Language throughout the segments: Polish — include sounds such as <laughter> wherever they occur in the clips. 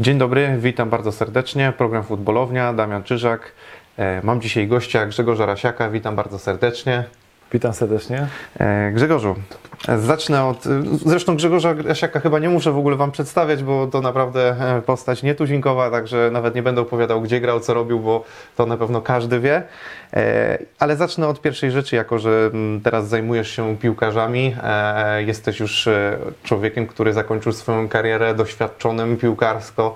Dzień dobry, witam bardzo serdecznie. Program Futbolownia, Damian Czyżak. E, Mam dzisiaj gościa Grzegorza Rasiaka, witam bardzo serdecznie. Witam serdecznie. E, Grzegorzu, zacznę od. Zresztą Grzegorza Rasiaka chyba nie muszę w ogóle Wam przedstawiać, bo to naprawdę e, postać nietuzinkowa, także nawet nie będę opowiadał, gdzie grał, co robił, bo to na pewno każdy wie. E, Ale zacznę od pierwszej rzeczy, jako że mm, teraz zajmujesz się piłkarzami. e, Jesteś już e, człowiekiem, który zakończył swoją karierę doświadczonym piłkarsko.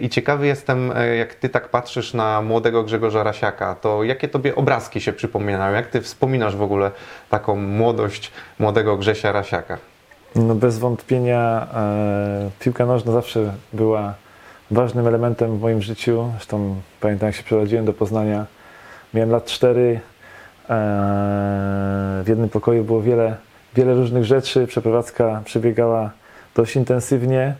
I ciekawy jestem, jak Ty tak patrzysz na młodego Grzegorza Rasiaka, to jakie Tobie obrazki się przypominają? Jak Ty wspominasz w ogóle taką młodość młodego Grzesia Rasiaka? No bez wątpienia e, piłka nożna zawsze była ważnym elementem w moim życiu. Zresztą pamiętam, jak się przeprowadziłem do Poznania. Miałem lat 4. E, w jednym pokoju było wiele, wiele różnych rzeczy. Przeprowadzka przebiegała dość intensywnie.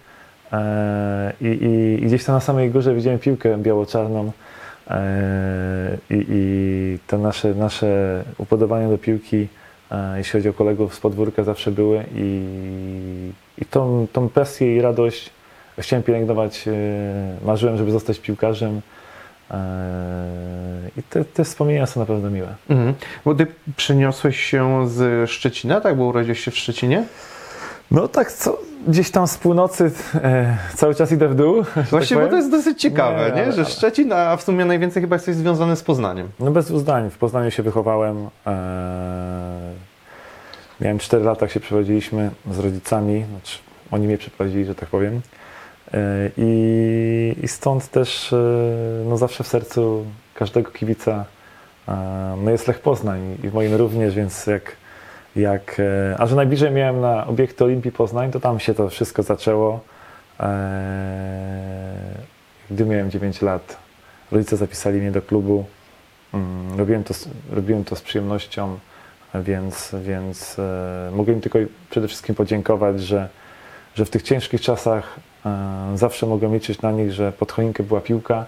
E, i, i, I gdzieś tam na samej górze widziałem piłkę biało-czarną. E, I, I te nasze, nasze upodobania do piłki, jeśli chodzi o kolegów z podwórka, zawsze były. I, i tą, tą presję i radość chciałem pielęgnować. Marzyłem, żeby zostać piłkarzem. E, I te, te wspomnienia są na pewno miłe. Mhm. Bo Ty przyniosłeś się z Szczecina, tak? Bo urodziłeś się w Szczecinie? No tak, co, gdzieś tam z północy e, cały czas idę w dół. tak Właśnie, bo powiem. to jest dosyć ciekawe, Nie, nie? ale- Że Szczecin, a w sumie najwięcej chyba jesteś związany z Poznaniem. No bez zdań. W Poznaniu się wychowałem. E, miałem 4 lata, jak się przeprowadziliśmy z rodzicami. Znaczy, oni mnie przeprowadzili, że tak powiem. I, I stąd też e, no zawsze w sercu każdego kibica e, no jest Lech Poznań i w moim również, więc jak, jak e, a że najbliżej miałem na obiekty Olimpii Poznań, to tam się to wszystko zaczęło. Gdy miałem 9 lat, rodzice zapisali mnie do klubu. Mm, Robiłem to, robiłem to z przyjemnością, więc, więc mogę im tylko przede wszystkim podziękować, że, że w tych ciężkich czasach zawsze mogłem liczyć na nich, że pod choinkę była piłka.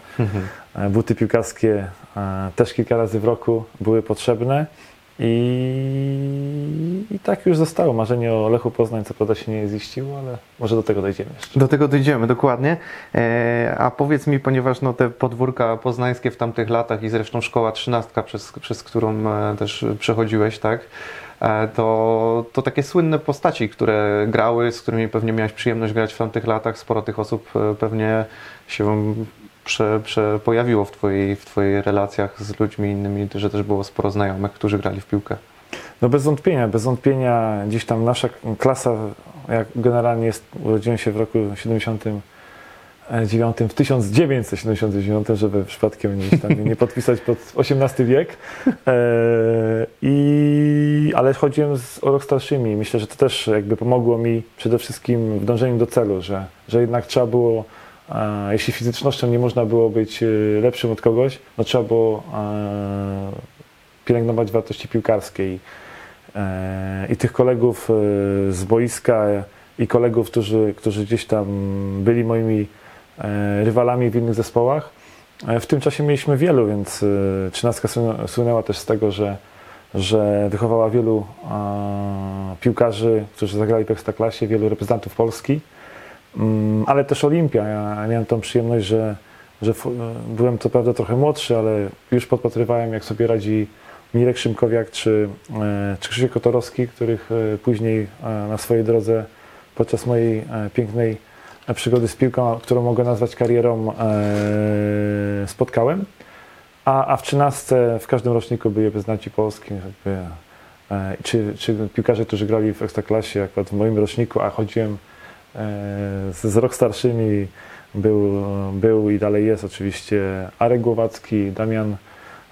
E, Buty piłkarskie e, też kilka razy w roku były potrzebne. I, I tak już zostało. Marzenie o Lechu Poznań co prawda się nie ziściło, ale może do tego dojdziemy jeszcze. Do tego dojdziemy, dokładnie. E, a powiedz mi, ponieważ no, te podwórka poznańskie w tamtych latach i zresztą szkoła trzynastka, przez, przez którą e, też przechodziłeś, tak? E, to, to takie słynne postaci, które grały, z którymi pewnie miałeś przyjemność grać w tamtych latach. Sporo tych osób e, pewnie się prze, prze pojawiło w twojej, w twojej relacjach z ludźmi innymi, że też było sporo znajomych, którzy grali w piłkę. No bez wątpienia, bez wątpienia gdzieś tam nasza klasa, jak generalnie jest, urodziłem się w roku 79, w 1979, żeby przypadkiem gdzieś tam nie podpisać pod XVIII wiek. E, i, ale chodziłem z, o rok starszymi. Myślę, że to też jakby pomogło mi przede wszystkim w dążeniu do celu, że, że jednak trzeba było, jeśli fizycznością nie można było być e, lepszym od kogoś, no trzeba było pielęgnować wartości piłkarskie. I, e, i tych kolegów z boiska i kolegów, którzy, którzy gdzieś tam byli moimi rywalami w innych zespołach. E, W tym czasie mieliśmy wielu, więc e, trzynastka słynę- słynęła też z tego, że, wychowała wielu e, piłkarzy, którzy zagrali w Ekstraklasie, wielu reprezentantów Polski, Mm, ale też Olimpia. Ja miałem tą przyjemność, że, że byłem co prawda trochę młodszy, ale już podpatrywałem, jak sobie radzi Mirek Szymkowiak czy, e, czy Krzysiek Kotorowski, których e, później e, na swojej drodze podczas mojej e, pięknej e, przygody z piłką, którą mogę nazwać karierą, e, spotkałem. A, a w 13 w każdym roczniku byli reprezentanci Polski, jakby, e, czy, czy piłkarze, którzy grali w Ekstraklasie, akurat w moim roczniku, a chodziłem e, z, z rok starszymi, był, był i dalej jest oczywiście Arek Głowacki, Damian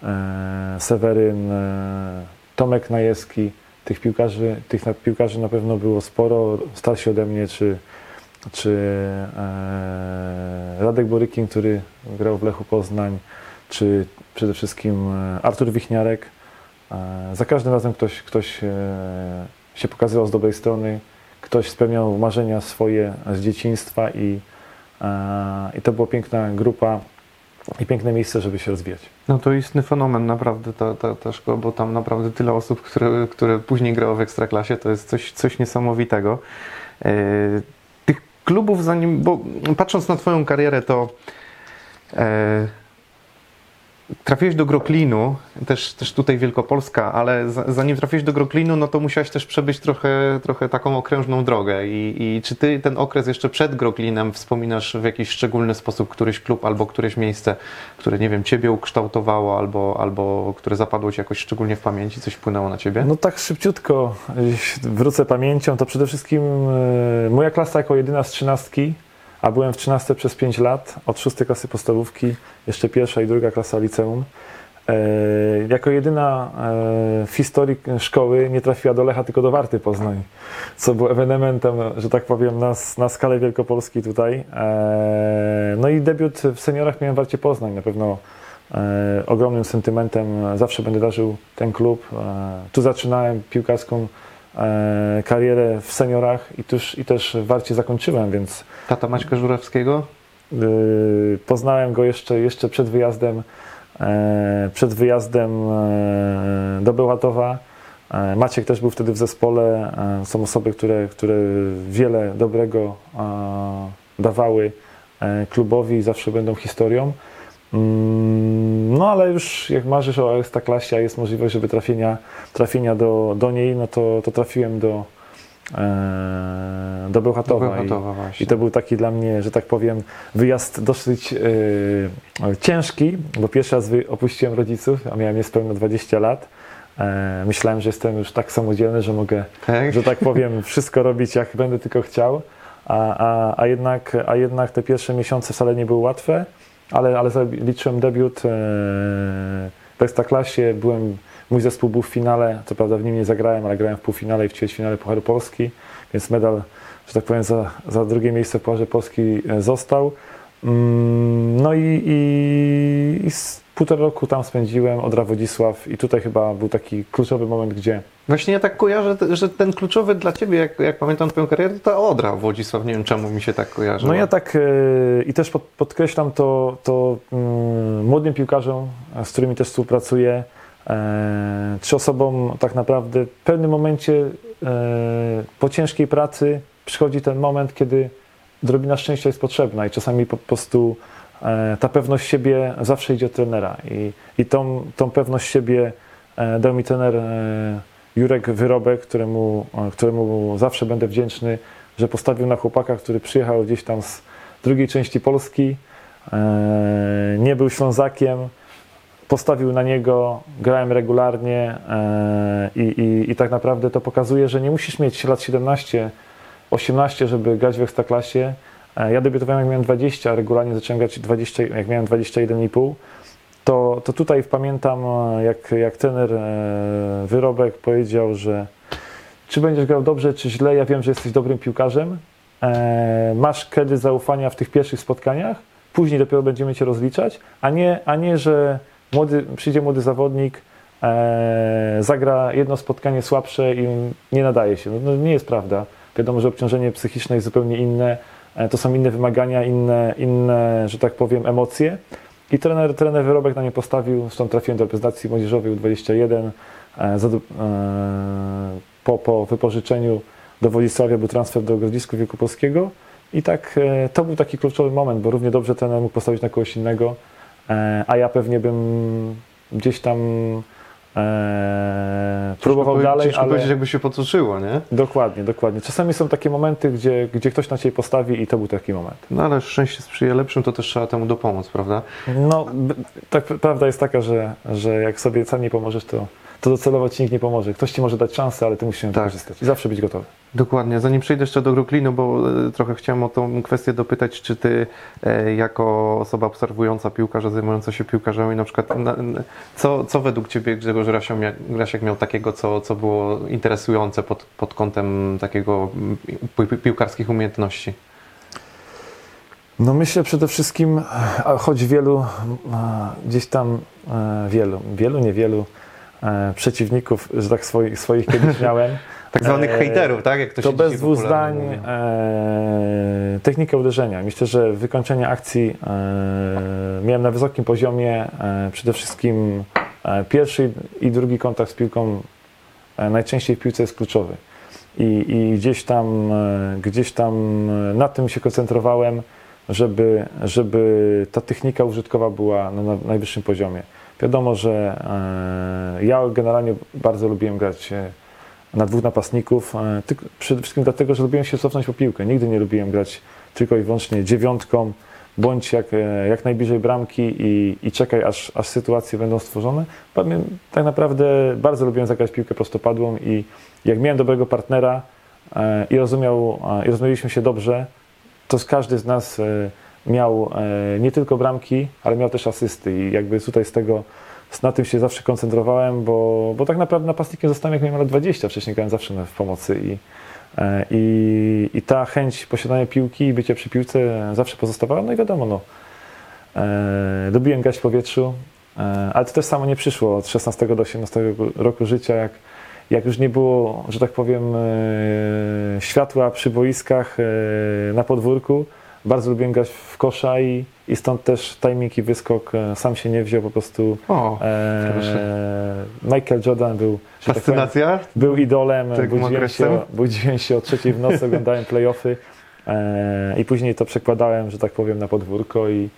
e, Seweryn, e, Tomek Najewski. Tych piłkarzy, tych piłkarzy na pewno było sporo, starsi ode mnie, czy, czy e, Radek Borykin, który grał w Lechu Poznań, czy przede wszystkim e, Artur Wichniarek. E, za każdym razem ktoś, ktoś się pokazywał z dobrej strony, ktoś spełniał marzenia swoje z dzieciństwa i, i to była piękna grupa i piękne miejsce, żeby się rozwijać. No to istny fenomen naprawdę ta, ta, ta szkoła, bo tam naprawdę tyle osób, które, które później grało w Ekstraklasie, to jest coś, coś niesamowitego. Klubów, zanim, bo patrząc na Twoją karierę, to e, trafiłeś do Groklinu, też, też tutaj Wielkopolska, ale za, zanim trafiłeś do Groklinu, no to musiałeś też przebyć trochę, trochę taką okrężną drogę. I, I czy Ty ten okres jeszcze przed Groklinem wspominasz w jakiś szczególny sposób któryś klub albo któreś miejsce, które, nie wiem, Ciebie ukształtowało albo, albo które zapadło Ci jakoś szczególnie w pamięci, coś wpłynęło na Ciebie? No tak szybciutko wrócę pamięcią, to przede wszystkim e, moja klasa jako jedyna z trzynastki, a byłem w trzynastce przez 5 lat, od szóstej klasy podstawówki, jeszcze pierwsza i druga klasa liceum. E, jako jedyna e, w historii szkoły nie trafiła do Lecha, tylko do Warty Poznań, co było ewenementem, że tak powiem, na, na skalę wielkopolskiej tutaj. E, no i debiut w seniorach miałem w Warcie Poznań, na pewno ogromnym sentymentem zawsze będę darzył ten klub. Tu zaczynałem piłkarską karierę w seniorach i, tuż, i też w Warcie zakończyłem, więc Tata Maćka Żurawskiego? y, poznałem go jeszcze, jeszcze przed wyjazdem e, przed wyjazdem e, do Bełchatowa. E, Maciek też był wtedy w zespole. E, Są osoby, które, które wiele dobrego e, dawały e, klubowi i zawsze będą historią. Mm, No ale już jak marzysz o Ekstraklasie, a jest możliwość, żeby trafienia, trafienia do, do niej, no to, to trafiłem do, e, do Bełchatowa. Do Bełchatowa. I, I to był taki dla mnie, że tak powiem, wyjazd dosyć e, ciężki, bo pierwszy raz opuściłem rodziców, a miałem niespełna 20 lat. E, myślałem, że jestem już tak samodzielny, że mogę Tak? że tak powiem, wszystko robić jak będę tylko chciał, a, a, a, jednak, a jednak te pierwsze miesiące wcale nie były łatwe, ale, ale liczyłem debiut e, w Ekstraklasie, byłem, mój zespół był w finale, co prawda w nim nie zagrałem, ale grałem w półfinale i w ćwierćfinale Pucharu Polski, więc medal, że tak powiem, za, za drugie miejsce w Pucharze Polski e, został. Mm, No i, i, i półtora roku tam spędziłem, Odra Wodzisław i tutaj chyba był taki kluczowy moment, gdzie Właśnie ja tak kojarzę, że ten kluczowy dla Ciebie, jak, jak pamiętam Twoją karierę, to ta Odra Włodzisław. Nie wiem czemu mi się tak kojarzy. No ja tak e, i też pod, podkreślam to, to mm, młodym piłkarzom, z którymi też współpracuję, e, czy osobom tak naprawdę w pewnym momencie e, po ciężkiej pracy przychodzi ten moment, kiedy drobina szczęścia jest potrzebna i czasami po prostu ta pewność siebie zawsze idzie od trenera i, i tą, tą pewność siebie e, dał mi trener e, Jurek Wyrobek, któremu, e, któremu zawsze będę wdzięczny, że postawił na chłopaka, który przyjechał gdzieś tam z drugiej części Polski, e, nie był Ślązakiem, postawił na niego, grałem regularnie e, i, i, i tak naprawdę to pokazuje, że nie musisz mieć lat 17, 18, żeby grać w Ekstraklasie. E, Ja debiutowałem jak miałem 20, a regularnie zacząłem grać 20, jak miałem 21,5. To, to tutaj pamiętam, e, jak, jak trener e, Wyrobek powiedział, że czy będziesz grał dobrze, czy źle, ja wiem, że jesteś dobrym piłkarzem. Masz kredyt zaufania w tych pierwszych spotkaniach, później dopiero będziemy cię rozliczać, a nie, a nie że młody, przyjdzie młody zawodnik, zagra jedno spotkanie słabsze i nie nadaje się. No, no nie jest prawda. Wiadomo, że obciążenie psychiczne jest zupełnie inne, to są inne wymagania, inne, inne, że tak powiem, emocje. I trener, trener Wyrobek na nie postawił, stąd trafiłem do reprezentacji młodzieżowej U21. E, e, po, po wypożyczeniu do Wodzisławia był transfer do Grodzisku Wielkopolskiego i tak e, to był taki kluczowy moment, bo równie dobrze trener mógł postawić na kogoś innego, e, a ja pewnie bym gdzieś tam e, próbował Ciężko dalej, Ciężko ale powiedzieć, jakby się potoczyło, nie? dokładnie, dokładnie. Czasami są takie momenty, gdzie, gdzie ktoś na Ciebie postawi i to był taki moment. No ale szczęście sprzyja lepszym, to też trzeba temu dopomóc, prawda? No, tak prawda jest taka, że, że jak sobie sam nie pomożesz, to, to docelowo Ci nikt nie pomoże. Ktoś Ci może dać szansę, ale Ty musisz ją Tak. wykorzystać i zawsze być gotowy. Dokładnie. Zanim przejdę jeszcze do Brooklynu, bo e, trochę chciałem o tą kwestię dopytać, czy ty e, jako osoba obserwująca piłkarza, zajmująca się piłkarzami, na przykład na, co, co według ciebie Grzegorz Grasiak miał takiego, co, co było interesujące pod, pod kątem takiego pi, pi, piłkarskich umiejętności? No myślę przede wszystkim, choć wielu, gdzieś tam e, wielu, wielu, niewielu przeciwników, że tak swoich, swoich kiedyś <laughs> miałem. Tak zwanych E, hejterów, tak? Jak to, To bez dwóch zdań e, technika uderzenia. Myślę, że wykończenie akcji e, miałem na wysokim poziomie. E, przede wszystkim e, pierwszy i drugi kontakt z piłką e, najczęściej w piłce jest kluczowy. i, i gdzieś, tam, e, gdzieś tam e, na tym się koncentrowałem, żeby, żeby ta technika użytkowa była na, na najwyższym poziomie. Wiadomo, że e, ja generalnie bardzo lubiłem grać e, na dwóch napastników, e, przede wszystkim dlatego, że lubiłem się cofnąć po piłkę. Nigdy nie lubiłem grać tylko i wyłącznie dziewiątką, bądź jak, jak najbliżej bramki i, i czekaj, aż, aż sytuacje będą stworzone. Tak naprawdę bardzo lubiłem zagrać piłkę prostopadłą i jak miałem dobrego partnera i rozumiał, i rozumieliśmy się dobrze, to z każdy z nas miał e, nie tylko bramki, ale miał też asysty i jakby tutaj z tego na tym się zawsze koncentrowałem, bo, bo tak naprawdę napastnikiem zostałem jak miałem lat 20, wcześniej grałem zawsze w pomocy i, e, i, i ta chęć posiadania piłki i bycia przy piłce zawsze pozostawała, no i wiadomo, no, e, lubiłem w powietrzu, e, ale to też samo nie przyszło od 16 do 18 roku życia, jak, jak już nie było, że tak powiem, światła przy boiskach na podwórku, bardzo lubiłem grać w kosza i, i stąd też timing i wyskok e, sam się nie wziął, po prostu O, e. Michael Jordan był, że tak powiem, fascynacja? był idolem, Takim budziłem się, budziłem się o trzeciej w nocy, oglądałem playoffy e, i później to przekładałem, że tak powiem, na podwórko i,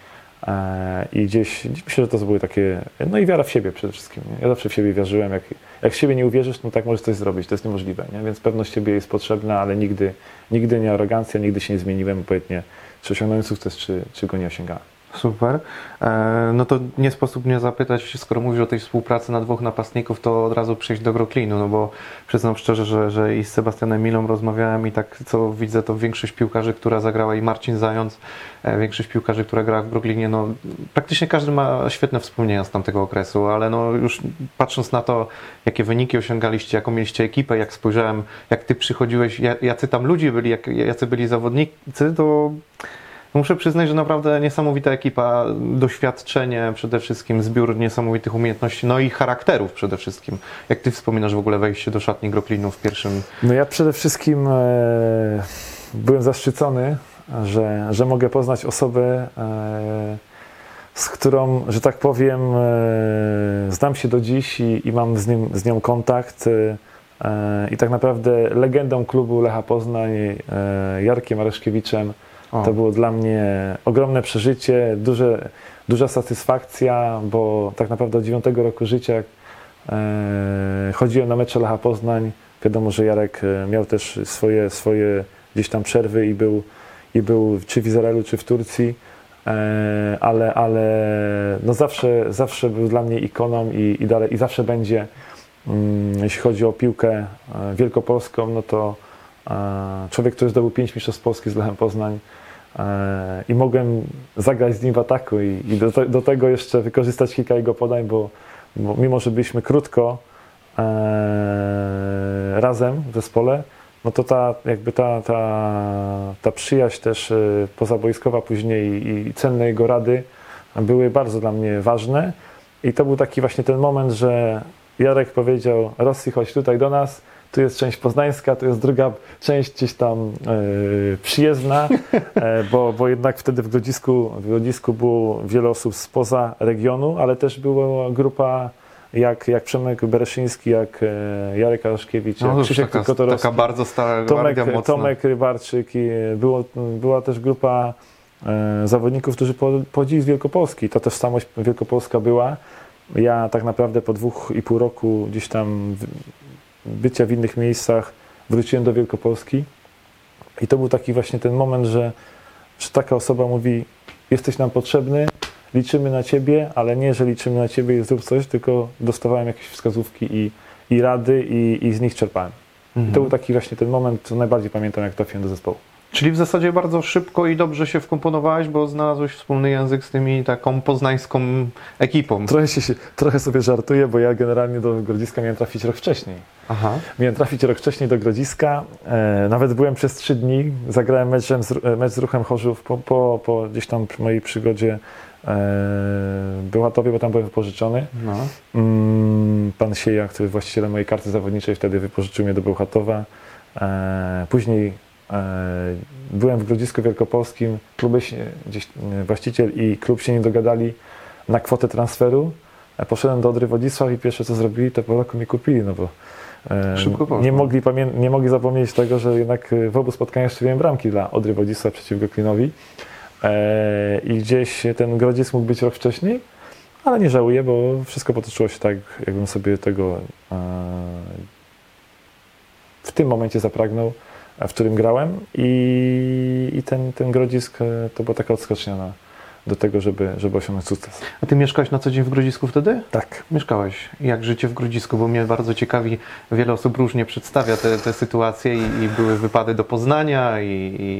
e, i gdzieś, myślę, że to były takie, no i wiara w siebie przede wszystkim. Nie? Ja zawsze w siebie wierzyłem, jak, jak w siebie nie uwierzysz, no tak możesz coś zrobić, to jest niemożliwe, nie? więc pewność siebie jest potrzebna, ale nigdy, nigdy nie arogancja, nigdy się nie zmieniłem, obojętnie czy osiągnąłem sukces, czy, czy go nie osiągałem. Super. E, No to nie sposób nie zapytać, skoro mówisz o tej współpracy na dwóch napastników, to od razu przejść do Groklinu, no bo przyznam szczerze, że, że i z Sebastianem Milą rozmawiałem i tak co widzę, to większość piłkarzy, która zagrała i Marcin Zając, e, większość piłkarzy, która grała w Groklinie, no praktycznie każdy ma świetne wspomnienia z tamtego okresu, ale no już patrząc na to, jakie wyniki osiągaliście, jaką mieliście ekipę, jak spojrzałem, jak ty przychodziłeś, ja- jacy tam ludzie byli, jacy byli zawodnicy, to Muszę przyznać, że naprawdę niesamowita ekipa, doświadczenie przede wszystkim, zbiór niesamowitych umiejętności, no i charakterów przede wszystkim. Jak ty wspominasz w ogóle wejście do szatni Groklinu w pierwszym... No ja przede wszystkim e, byłem zaszczycony, że, że mogę poznać osobę, e, z którą, że tak powiem, e, znam się do dziś i, i mam z, nim, z nią kontakt. E, I tak naprawdę legendą klubu Lecha Poznań, e, Jarkiem Areszkiewiczem, To było dla mnie ogromne przeżycie, duże, duża satysfakcja, bo tak naprawdę od 9 roku życia e, chodziłem na mecze Lecha Poznań. Wiadomo, że Jarek e, miał też swoje, swoje gdzieś tam przerwy i był, i był czy w Izraelu, czy w Turcji, e, ale, ale no zawsze, zawsze był dla mnie ikoną i, i, dalej, i zawsze będzie, mm, jeśli chodzi o piłkę e, wielkopolską, no to e, człowiek, który zdobył 5 mistrzostw Polski z Lechem Poznań, i mogłem zagrać z nim w ataku i, i do, te, do tego jeszcze wykorzystać kilka jego podań, bo, bo mimo, że byliśmy krótko e, razem w zespole, no to ta, jakby ta, ta, ta przyjaźń też e, pozaboiskowa później i, i cenne jego rady były bardzo dla mnie ważne. I to był taki właśnie ten moment, że Jarek powiedział Rosji chodź tutaj do nas, tu jest część poznańska, tu jest druga część gdzieś tam e, przyjezdna, <laughs> e, bo, bo jednak wtedy w Grodzisku, w Grodzisku było wiele osób spoza regionu, ale też była grupa jak, jak Przemek Bereszyński, jak e, Jarek Araszkiewicz, no jak Krzysiek taka, taka bardzo stara Tomek. Tomek Rybarczyk. i Było, była też grupa e, zawodników, którzy po- pochodzili z Wielkopolski. Ta tożsamość wielkopolska była. Ja tak naprawdę po dwóch i pół roku gdzieś tam bycia w innych miejscach wróciłem do Wielkopolski i to był taki właśnie ten moment, że, że taka osoba mówi jesteś nam potrzebny, liczymy na Ciebie, ale nie, że liczymy na Ciebie i zrób coś, tylko dostawałem jakieś wskazówki i, i rady i, i z nich czerpałem. I Mhm. to był taki właśnie ten moment, co najbardziej pamiętam, jak trafiłem do zespołu. Czyli w zasadzie bardzo szybko i dobrze się wkomponowałeś, bo znalazłeś wspólny język z tymi taką poznańską ekipą. Trochę, się, trochę sobie żartuję, bo ja generalnie do Grodziska miałem trafić rok wcześniej. Aha. Miałem trafić rok wcześniej do Grodziska. E, nawet byłem przez trzy dni. Zagrałem meczem z, e, mecz z Ruchem Chorzów po, po, po gdzieś tam mojej przygodzie e, w Bełchatowie, bo tam byłem wypożyczony. No. Mm, pan Sieja, który właścicielem mojej karty zawodniczej, wtedy wypożyczył mnie do Bełchatowa. E, później byłem w Grodzisku Wielkopolskim. Kluby się, gdzieś, e, właściciel i klub się nie dogadali na kwotę transferu. E, poszedłem do Odry Wodzisław i pierwsze co zrobili, to po roku mi kupili, no bo e, Szybko poszło. nie, mogli nie mogli zapomnieć tego, że jednak e, w obu spotkaniach strzeliłem bramki dla Odry Wodzisław przeciwko Klinowi. E, I gdzieś ten Grodzisk mógł być rok wcześniej, ale nie żałuję, bo wszystko potoczyło się tak, jakbym sobie tego e, w tym momencie zapragnął, w którym grałem i, i ten, ten Grodzisk e, to była taka odskocznia na, do tego, żeby, żeby osiągnąć sukces. A ty mieszkałeś na co dzień w Grodzisku wtedy? Tak. Mieszkałeś. Jak życie w Grodzisku? Bo mnie bardzo ciekawi, wiele osób różnie przedstawia te, te sytuacje i, i były wypady do Poznania i,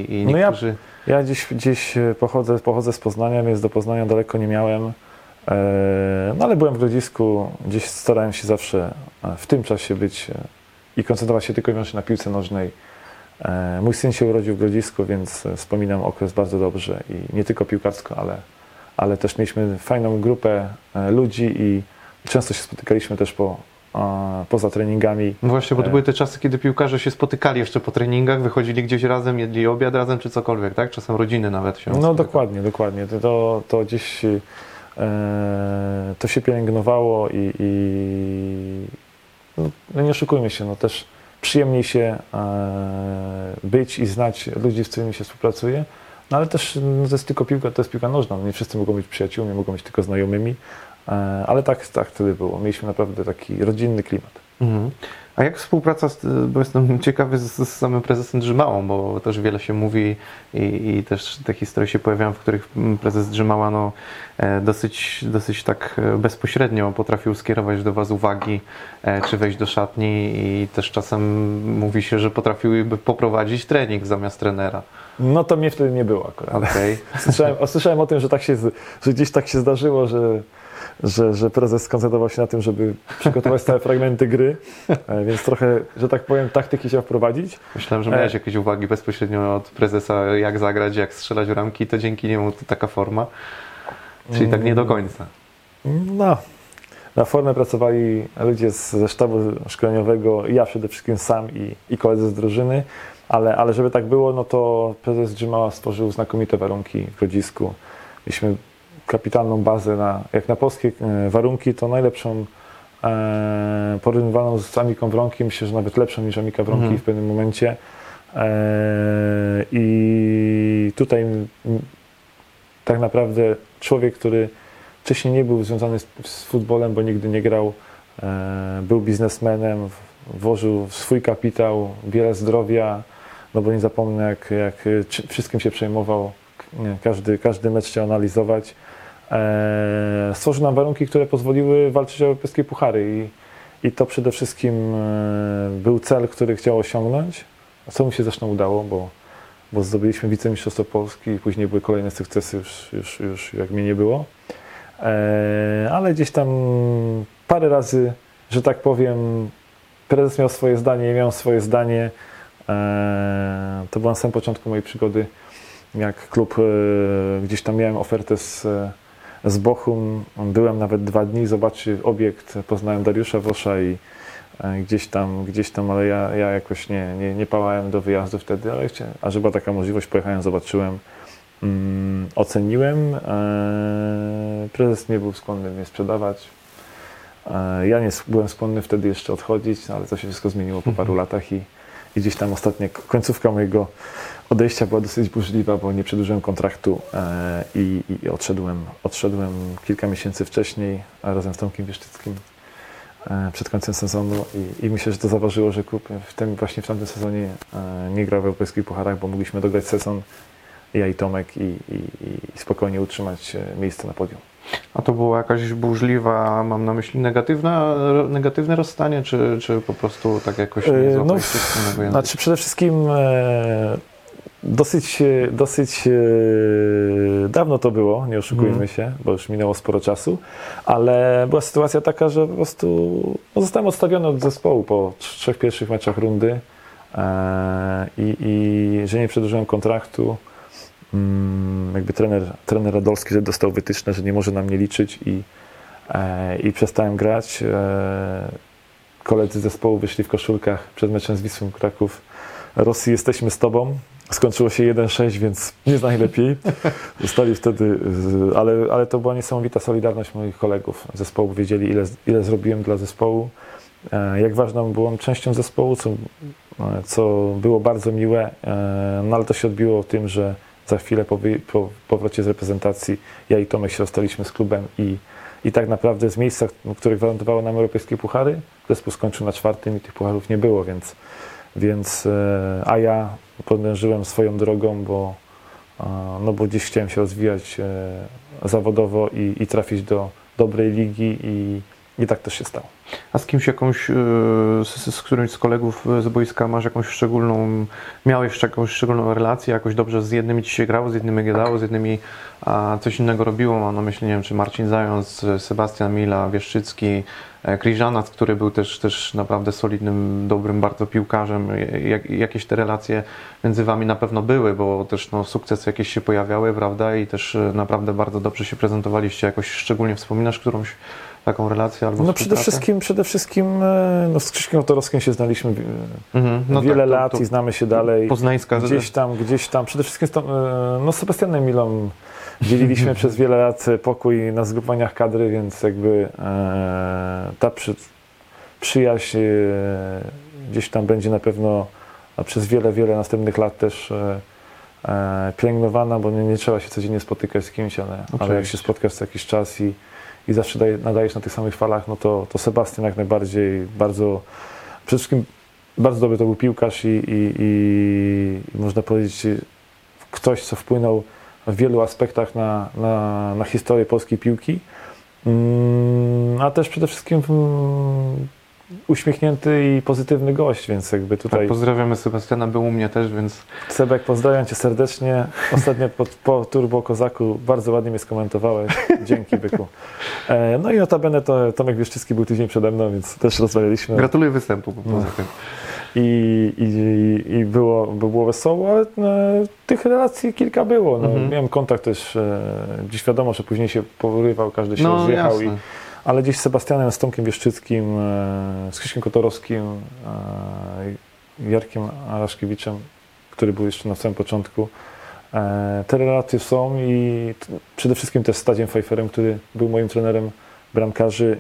i, i No ja- niektórzy... Ja gdzieś, gdzieś e, pochodzę, pochodzę z Poznania, więc do Poznania daleko nie miałem. E, No ale byłem w Grodzisku, gdzieś starałem się zawsze w tym czasie być i koncentrować się tylko i wyłącznie na piłce nożnej. E, Mój syn się urodził w Grodzisku, więc e, wspominam okres bardzo dobrze i nie tylko piłkarsko, ale, ale też mieliśmy fajną grupę e, ludzi i często się spotykaliśmy też po, poza treningami. No Właśnie, bo to były te czasy, kiedy piłkarze się spotykali jeszcze po treningach, wychodzili gdzieś razem, jedli obiad razem czy cokolwiek, tak? Czasem rodziny nawet się No spotykały. dokładnie, dokładnie. To- To, to gdzieś e, to się pielęgnowało i, i no, no nie oszukujmy się, no też przyjemniej się e, być i znać ludzi, z którymi się współpracuje, no ale też no, to jest tylko piłka, to jest piłka nożna, no, nie wszyscy mogą być przyjaciółmi, mogą być tylko znajomymi, e, ale tak, tak wtedy było. Mieliśmy naprawdę taki rodzinny klimat. Mhm. A jak współpraca, z, bo jestem ciekawy z, z samym prezesem Drzymałą, bo też wiele się mówi i, i też te historie się pojawiają, w których prezes Drzymała no, e, dosyć, dosyć tak e, bezpośrednio potrafił skierować do Was uwagi, e, czy wejść do szatni i też czasem mówi się, że potrafiłyby poprowadzić trening zamiast trenera. No to mnie wtedy nie było akurat. Okej. <laughs> Słyszałem, o, słyszałem o tym, że, tak się, że gdzieś tak się zdarzyło, że, że, że prezes skoncentrował się na tym, żeby przygotować stałe fragmenty gry, e, więc trochę, że tak powiem, taktyki chciał wprowadzić. Myślałem, że E. miałeś jakieś uwagi bezpośrednio od prezesa, jak zagrać, jak strzelać bramki, to dzięki niemu to taka forma. Czyli tak nie do końca. No, na formę pracowali ludzie z, ze sztabu szkoleniowego, ja przede wszystkim sam i, i koledzy z drużyny, ale, ale żeby tak było, no to prezes Dżymała stworzył znakomite warunki w Grodzisku. Mieliśmy kapitalną bazę, na, jak na polskie e, warunki, to najlepszą e, porównywaną z Amiką Wronki, myślę, że nawet lepszą niż Amika Wronki Mhm. w pewnym momencie. E, I tutaj tak naprawdę człowiek, który wcześniej nie był związany z, z futbolem, bo nigdy nie grał, e, był biznesmenem, włożył swój kapitał, wiele zdrowia, no bo nie zapomnę, jak, jak e, wszystkim się przejmował, każdy, każdy mecz chciał analizować. E, stworzył nam warunki, które pozwoliły walczyć o europejskie puchary i, i to przede wszystkim e, był cel, który chciał osiągnąć, co mu się zresztą udało, bo, bo zdobyliśmy wicemistrzostwo Polski i później były kolejne sukcesy, już, już, już jak mnie nie było. E, ale gdzieś tam parę razy, że tak powiem, prezes miał swoje zdanie, ja miałem swoje zdanie. To był na samym początku mojej przygody, jak klub, gdzieś tam miałem ofertę z, z Bochum, byłem nawet dwa dni, zobaczyć obiekt, poznałem Dariusza Wosza i e, gdzieś tam, gdzieś tam, ale ja, ja jakoś nie, nie, nie pałałem do wyjazdu wtedy, ale chciałem, a że była taka możliwość, pojechałem, zobaczyłem, mm, oceniłem. E, prezes nie był skłonny mnie sprzedawać. E, ja nie byłem skłonny wtedy jeszcze odchodzić, no ale to się wszystko zmieniło po paru latach i, i gdzieś tam ostatnia końcówka mojego odejścia była dosyć burzliwa, bo nie przedłużyłem kontraktu e, i, i odszedłem, odszedłem kilka miesięcy wcześniej razem z Tomkiem Wieszczyckim e, przed końcem sezonu i, i myślę, że to zaważyło, że klub w tym, właśnie w tamtym sezonie e, nie grał w europejskich pucharach, bo mogliśmy dograć sezon ja i Tomek i, i, i spokojnie utrzymać miejsce na podium. A to była jakaś burzliwa, mam na myśli negatywna, negatywne rozstanie, czy, czy po prostu tak jakoś nie no, się? Znaczy przede wszystkim dosyć, e, dosyć e, dawno to było, nie oszukujmy Mhm. się, bo już minęło sporo czasu, ale była sytuacja taka, że po prostu no, zostałem odstawiony od zespołu po trz- trzech pierwszych meczach rundy e, i, i że nie przedłużyłem kontraktu. Mm, jakby trener, trener Radolski że dostał wytyczne, że nie może na mnie liczyć i, i przestałem grać. Koledzy zespołu wyszli w koszulkach przed meczem z Wisłą Kraków. Rosji jesteśmy z tobą. Skończyło się 1-6, więc nie najlepiej. <laughs> Zostali wtedy, z- ale, ale to była niesamowita solidarność moich kolegów zespołu. Wiedzieli, ile, ile zrobiłem dla zespołu. e, jak ważną byłam częścią zespołu, co, e, co było bardzo miłe, e, no ale to się odbiło tym, że za chwilę po, po powrocie z reprezentacji ja i Tomek się rozstaliśmy z klubem i, i tak naprawdę z miejsca, które gwarantowało nam europejskie puchary, zespół skończył na czwartym i tych pucharów nie było, więc, więc a ja podążyłem swoją drogą, bo, no bo gdzieś chciałem się rozwijać e, zawodowo i, i trafić do dobrej ligi i, i tak też się stało. A z kimś jakąś, e, z, z którymś z kolegów z boiska masz jakąś szczególną, miałeś jakąś szczególną relację, jakoś dobrze z jednymi ci się grało, z jednymi gadało, z jednymi a, coś innego robiło, mam na myśli, nie wiem, czy Marcin Zając, Sebastian Mila, Wieszczycki, e, Kriżanac, który był też, też naprawdę solidnym, dobrym bardzo piłkarzem. Jak, jakieś te relacje między wami na pewno były, bo też no, sukcesy jakieś się pojawiały, prawda, i też e, naprawdę bardzo dobrze się prezentowaliście. Jakoś szczególnie wspominasz którąś taką relację albo No przede wszystkim, przede wszystkim e, no z Krzyśkiem Otorowskim się znaliśmy e, Mhm, no wiele tak, to- lat to i znamy się dalej. Poznańska Gdzieś tam, gdzieś tam, przede wszystkim z, Tom- e, no z Sebastianem Milą dzieliliśmy <laughs> przez wiele lat pokój na zgrupowaniach kadry, więc jakby e, ta przy, przyjaźń e, gdzieś tam będzie na pewno przez wiele, wiele następnych lat też e, pielęgnowana, bo nie, nie trzeba się codziennie spotykać z kimś, ale, ale jak się spotkasz co jakiś czas i, i zawsze daje, nadajesz na tych samych falach, no to, to Sebastian jak najbardziej bardzo, przede wszystkim bardzo dobry to był piłkarz i, i, i, i można powiedzieć ktoś, co wpłynął w wielu aspektach na, na, na historię polskiej piłki, Mm, a też przede wszystkim mm, uśmiechnięty i pozytywny gość, więc jakby tutaj Tak, pozdrawiamy Sebastiana, był u mnie też, więc Sebek, pozdrawiam Cię serdecznie. Ostatnio po, po Turbo Kozaku bardzo ładnie mnie skomentowałeś. Dzięki, byku. E, no i notabene to Tomek Wieszczycki był tydzień przede mną, więc też rozmawialiśmy. gratuluję występu po No. I, i, i było, było wesoło, ale e, tych relacji kilka było. No, Mhm. Miałem kontakt też, e, dziś wiadomo, że później się porywał, każdy się No rozjechał, i, jasne. Ale gdzieś z Sebastianem, z Tomkiem Wieszczyckim, e, z Krzyśkiem Kotorowskim, e, Jarkiem Araszkiewiczem, który był jeszcze na samym początku. E, Te relacje są i przede wszystkim też z Tadziem Pfeifferem, który był moim trenerem bramkarzy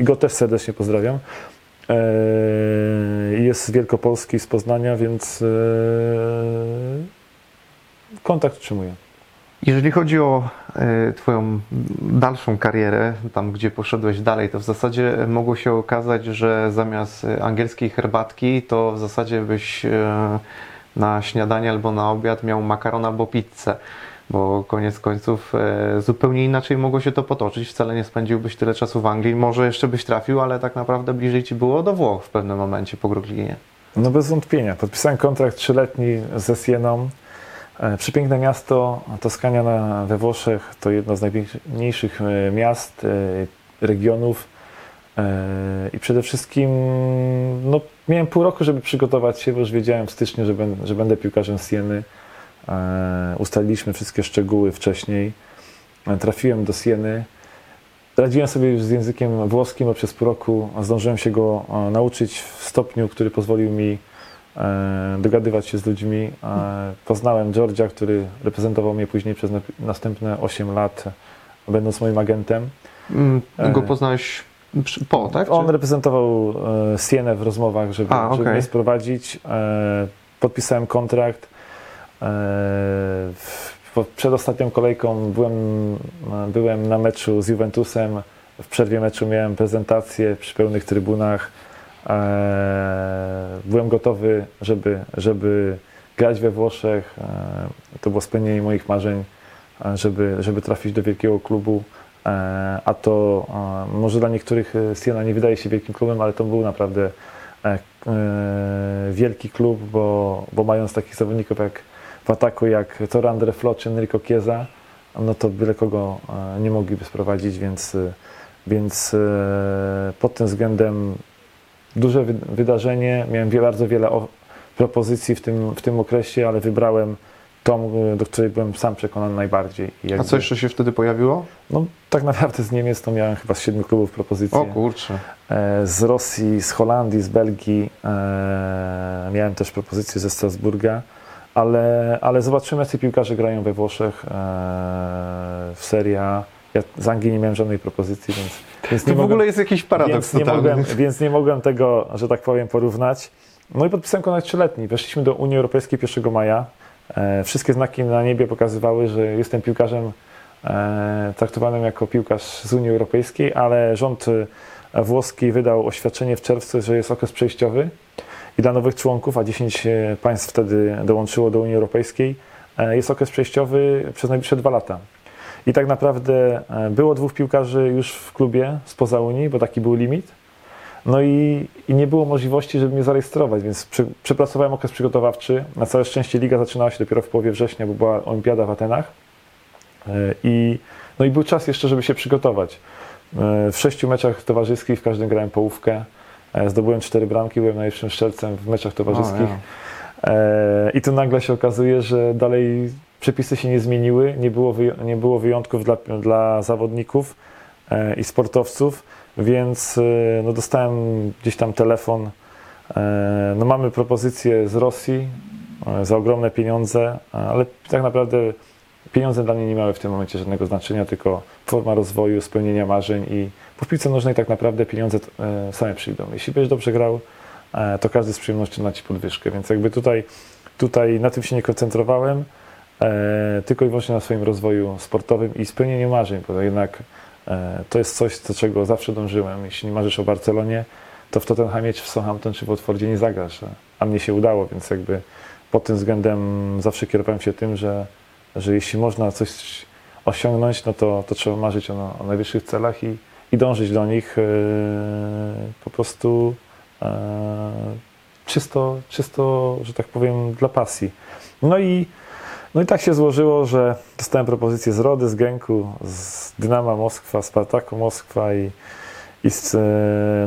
i go też serdecznie pozdrawiam. Jest z Wielkopolski, z Poznania, więc kontakt utrzymuję. Jeżeli chodzi o e, Twoją dalszą karierę, tam gdzie poszedłeś dalej, to w zasadzie mogło się okazać, że zamiast angielskiej herbatki, to w zasadzie byś e, na śniadanie albo na obiad miał makaron albo pizzę. Bo koniec końców e, zupełnie inaczej mogło się to potoczyć. Wcale nie spędziłbyś tyle czasu w Anglii. Może jeszcze byś trafił, ale tak naprawdę bliżej ci było do Włoch w pewnym momencie po Brooklynie. No bez wątpienia. Podpisałem kontrakt trzyletni ze Sieną. E, Przepiękne miasto, Toskania na, we Włoszech to jedno z najpiękniejszych e, miast, e, regionów i przede wszystkim no, miałem pół roku, żeby przygotować się, bo już wiedziałem w styczniu, że, ben, że będę piłkarzem Sieny. Ustaliliśmy wszystkie szczegóły wcześniej. Trafiłem do Sieny. Radziłem sobie już z językiem włoskim, bo przez pół roku zdążyłem się go nauczyć w stopniu, który pozwolił mi dogadywać się z ludźmi. E, Poznałem Georgia, który reprezentował mnie później przez na- następne 8 lat, będąc moim agentem. Mm, E. Go poznałeś przy- po, tak? On Czy- reprezentował e, Sienę w rozmowach, żeby, A, żeby okej. mnie sprowadzić. E, podpisałem kontrakt. E, przed ostatnią kolejką byłem, e, byłem na meczu z Juventusem. W przerwie meczu miałem prezentację przy pełnych trybunach. E, byłem gotowy, żeby, żeby grać we Włoszech. E, to było spełnienie moich marzeń, e, żeby, żeby trafić do wielkiego klubu. A to może dla niektórych e, Siena nie wydaje się wielkim klubem, ale to był naprawdę e, e, wielki klub, bo, bo mając takich zawodników jak w ataku jak Torandre Flo czy Enrico Chiesa, no to byle kogo nie mogliby sprowadzić, więc, więc pod tym względem duże wy- wydarzenie. Miałem bardzo wiele propozycji w tym, w tym okresie, ale wybrałem tą, e, do której byłem sam przekonany najbardziej. I A jakby- co jeszcze się wtedy pojawiło? no, tak naprawdę z Niemiec to miałem chyba z siedmiu klubów propozycje. O kurczę. E, z Rosji, z Holandii, z Belgii. E, miałem też propozycje ze Strasburga, ale, ale zobaczymy, jacy piłkarze grają we Włoszech e, w Serie A. Ja z Anglii nie miałem żadnej propozycji, więc, więc To nie w mogłem, ogóle jest jakiś paradoks więc nie, mogłem, więc nie mogłem tego, że tak powiem, porównać. No i podpisałem kontrakt trzyletni. Weszliśmy do Unii Europejskiej 1 maja. E, wszystkie znaki na niebie pokazywały, że jestem piłkarzem e, traktowanym jako piłkarz z Unii Europejskiej, ale rząd e, włoski wydał oświadczenie w czerwcu, że jest okres przejściowy i dla nowych członków, a 10 państw wtedy dołączyło do Unii Europejskiej, e, jest okres przejściowy przez najbliższe dwa lata. I tak naprawdę e, było dwóch piłkarzy już w klubie spoza Unii, bo taki był limit. No i, i nie było możliwości, żeby mnie zarejestrować, więc przy, przepracowałem okres przygotowawczy. Na całe szczęście liga zaczynała się dopiero w połowie września, bo była olimpiada w Atenach. E, I, no i był czas jeszcze, żeby się przygotować. E, W sześciu meczach towarzyskich w każdym grałem połówkę. Zdobyłem cztery bramki, byłem najlepszym strzelcem w meczach towarzyskich. O, ja. E, I tu nagle się okazuje, że dalej przepisy się nie zmieniły, nie było, nie było wyjątków dla, dla zawodników e, i sportowców, więc e, no, dostałem gdzieś tam telefon. E, no, mamy propozycję z Rosji za ogromne pieniądze, ale tak naprawdę pieniądze dla mnie nie miały w tym momencie żadnego znaczenia, tylko forma rozwoju, spełnienia marzeń i w piłce nożnej tak naprawdę pieniądze same przyjdą. Jeśli będziesz dobrze grał, to każdy z przyjemnością da Ci podwyżkę, więc jakby tutaj, tutaj na tym się nie koncentrowałem, tylko i wyłącznie na swoim rozwoju sportowym i spełnieniu marzeń, bo jednak e, to jest coś, do czego zawsze dążyłem. Jeśli marzysz o Barcelonie, to w Tottenhamie, czy w Southampton, czy w Watfordzie nie zagrasz, a- mnie się udało, więc jakby pod tym względem zawsze kierowałem się tym, że, że jeśli można coś osiągnąć, no to, to trzeba marzyć o, o najwyższych celach i, i dążyć do nich e, po prostu e, czysto, czysto, że tak powiem, dla pasji. No i, no i tak się złożyło, że dostałem propozycję z Rody, z Genku, z Dynama Moskwa, Spartaku Moskwa i, i z, e,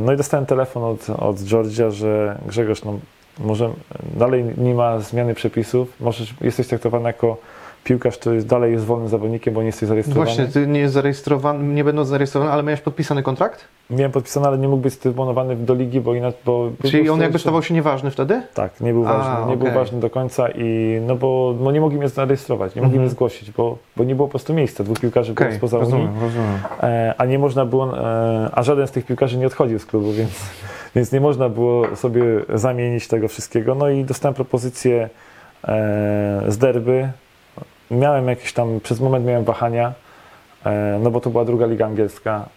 no i dostałem telefon od, od Georgia, że Grzegorz, no może dalej nie ma zmiany przepisów, możesz, jesteś traktowany jako piłkarz, który jest, dalej jest wolnym zawodnikiem, bo nie jesteś zarejestrowany. Właśnie, ty nie jest zarejestrowany, nie będąc zarejestrowany, ale miałeś podpisany kontrakt? Miałem podpisane, ale nie mógł być stymulowany do ligi, bo inaczej... Bo, Czyli on jakby stawał się nieważny wtedy? Tak, nie był A, ważny, nie był okej. ważny do końca i no bo no nie mogli mnie zarejestrować, nie mogli Mhm. mnie zgłosić, bo, bo nie było po prostu miejsca, dwóch piłkarzy było Okej, spoza Unii, rozumiem, rozumiem. e, a nie można było, e, a żaden z tych piłkarzy nie odchodził z klubu, więc, <laughs> więc nie można było sobie zamienić tego wszystkiego. No i dostałem propozycję e, z derby. Miałem jakieś tam, przez moment miałem wahania, e, no bo to była druga liga angielska,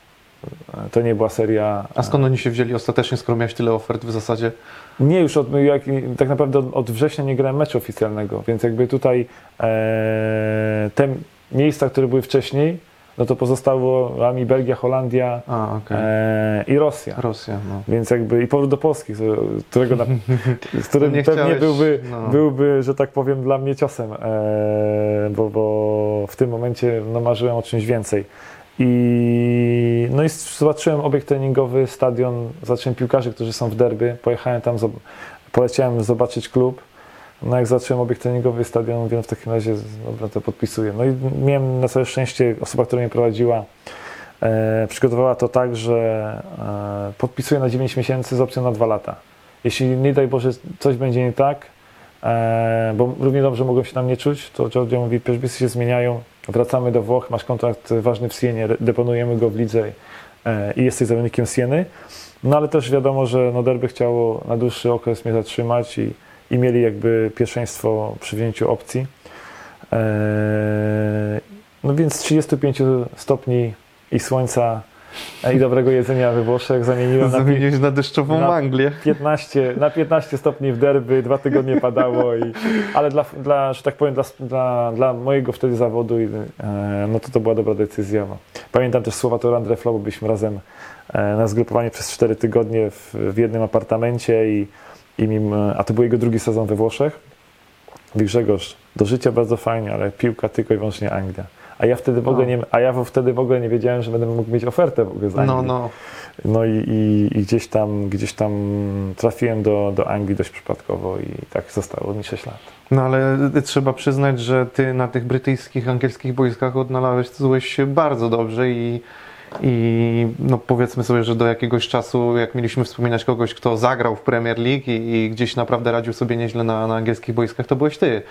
e, to nie była seria. A skąd oni się wzięli ostatecznie, skoro miałeś tyle ofert w zasadzie? Nie, już od, jak, tak naprawdę od, od września nie grałem meczu oficjalnego, więc jakby tutaj e, te miejsca, które były wcześniej, no to pozostało nami Belgia, Holandia A, okej. e, i Rosja. Rosja, no. Więc jakby i powrót do Polski, z którego na, z którym <laughs> Nie pewnie chciałeś, byłby, no. byłby, że tak powiem, dla mnie ciosem, e, bo, bo w tym momencie no, marzyłem o czymś więcej. I, no i zobaczyłem obiekt treningowy, stadion, zobaczyłem piłkarzy, którzy są w derby, pojechałem tam, poleciałem zobaczyć klub. No jak zobaczyłem obiekt treningowy, stadion, mówię, w takim razie, dobra, to podpisuję. No i miałem na całe szczęście, osoba, która mnie prowadziła, e, przygotowała to tak, że e, podpisuję na 9 miesięcy z opcją na 2 lata. Jeśli nie daj Boże coś będzie nie tak, e, bo równie dobrze mogą się tam nie czuć, to Giorgio mówi, przepisy się zmieniają, wracamy do Włoch, masz kontrakt ważny w Sienie, deponujemy go w lidze e, i jesteś zawodnikiem Sieny. No ale też wiadomo, że no Derby chciało na dłuższy okres mnie zatrzymać i, i mieli jakby pierwszeństwo przy wzięciu opcji. E, no więc 35 stopni i słońca e, i dobrego jedzenia we Włoszech zamieniłem na, Zamieniłeś na deszczową na- Anglię. 15, na 15 stopni w derby, dwa tygodnie padało, i, ale dla, dla, że tak powiem, dla, dla, dla mojego wtedy zawodu, i, e, no to to była dobra decyzja. Pamiętam też słowa to Andre Flo, byliśmy razem e, na zgrupowaniu przez 4 tygodnie w, w jednym apartamencie, i, i mim, a to był jego drugi sezon we Włoszech. Mówi Grzegorz, do życia bardzo fajnie, ale piłka tylko i wyłącznie Anglia. A ja wtedy w ogóle No. nie, a ja wtedy w ogóle nie wiedziałem, że będę mógł mieć ofertę w ogóle z Anglii. No, no. No i, i, i gdzieś, tam, gdzieś tam trafiłem do, do Anglii dość przypadkowo i tak zostało mi 6 lat. No ale trzeba przyznać, że ty na tych brytyjskich, angielskich boiskach odnalazłeś się bardzo dobrze i, i no powiedzmy sobie, że do jakiegoś czasu, jak mieliśmy wspominać kogoś, kto zagrał w Premier League i, i gdzieś naprawdę radził sobie nieźle na, na angielskich boiskach, to byłeś ty.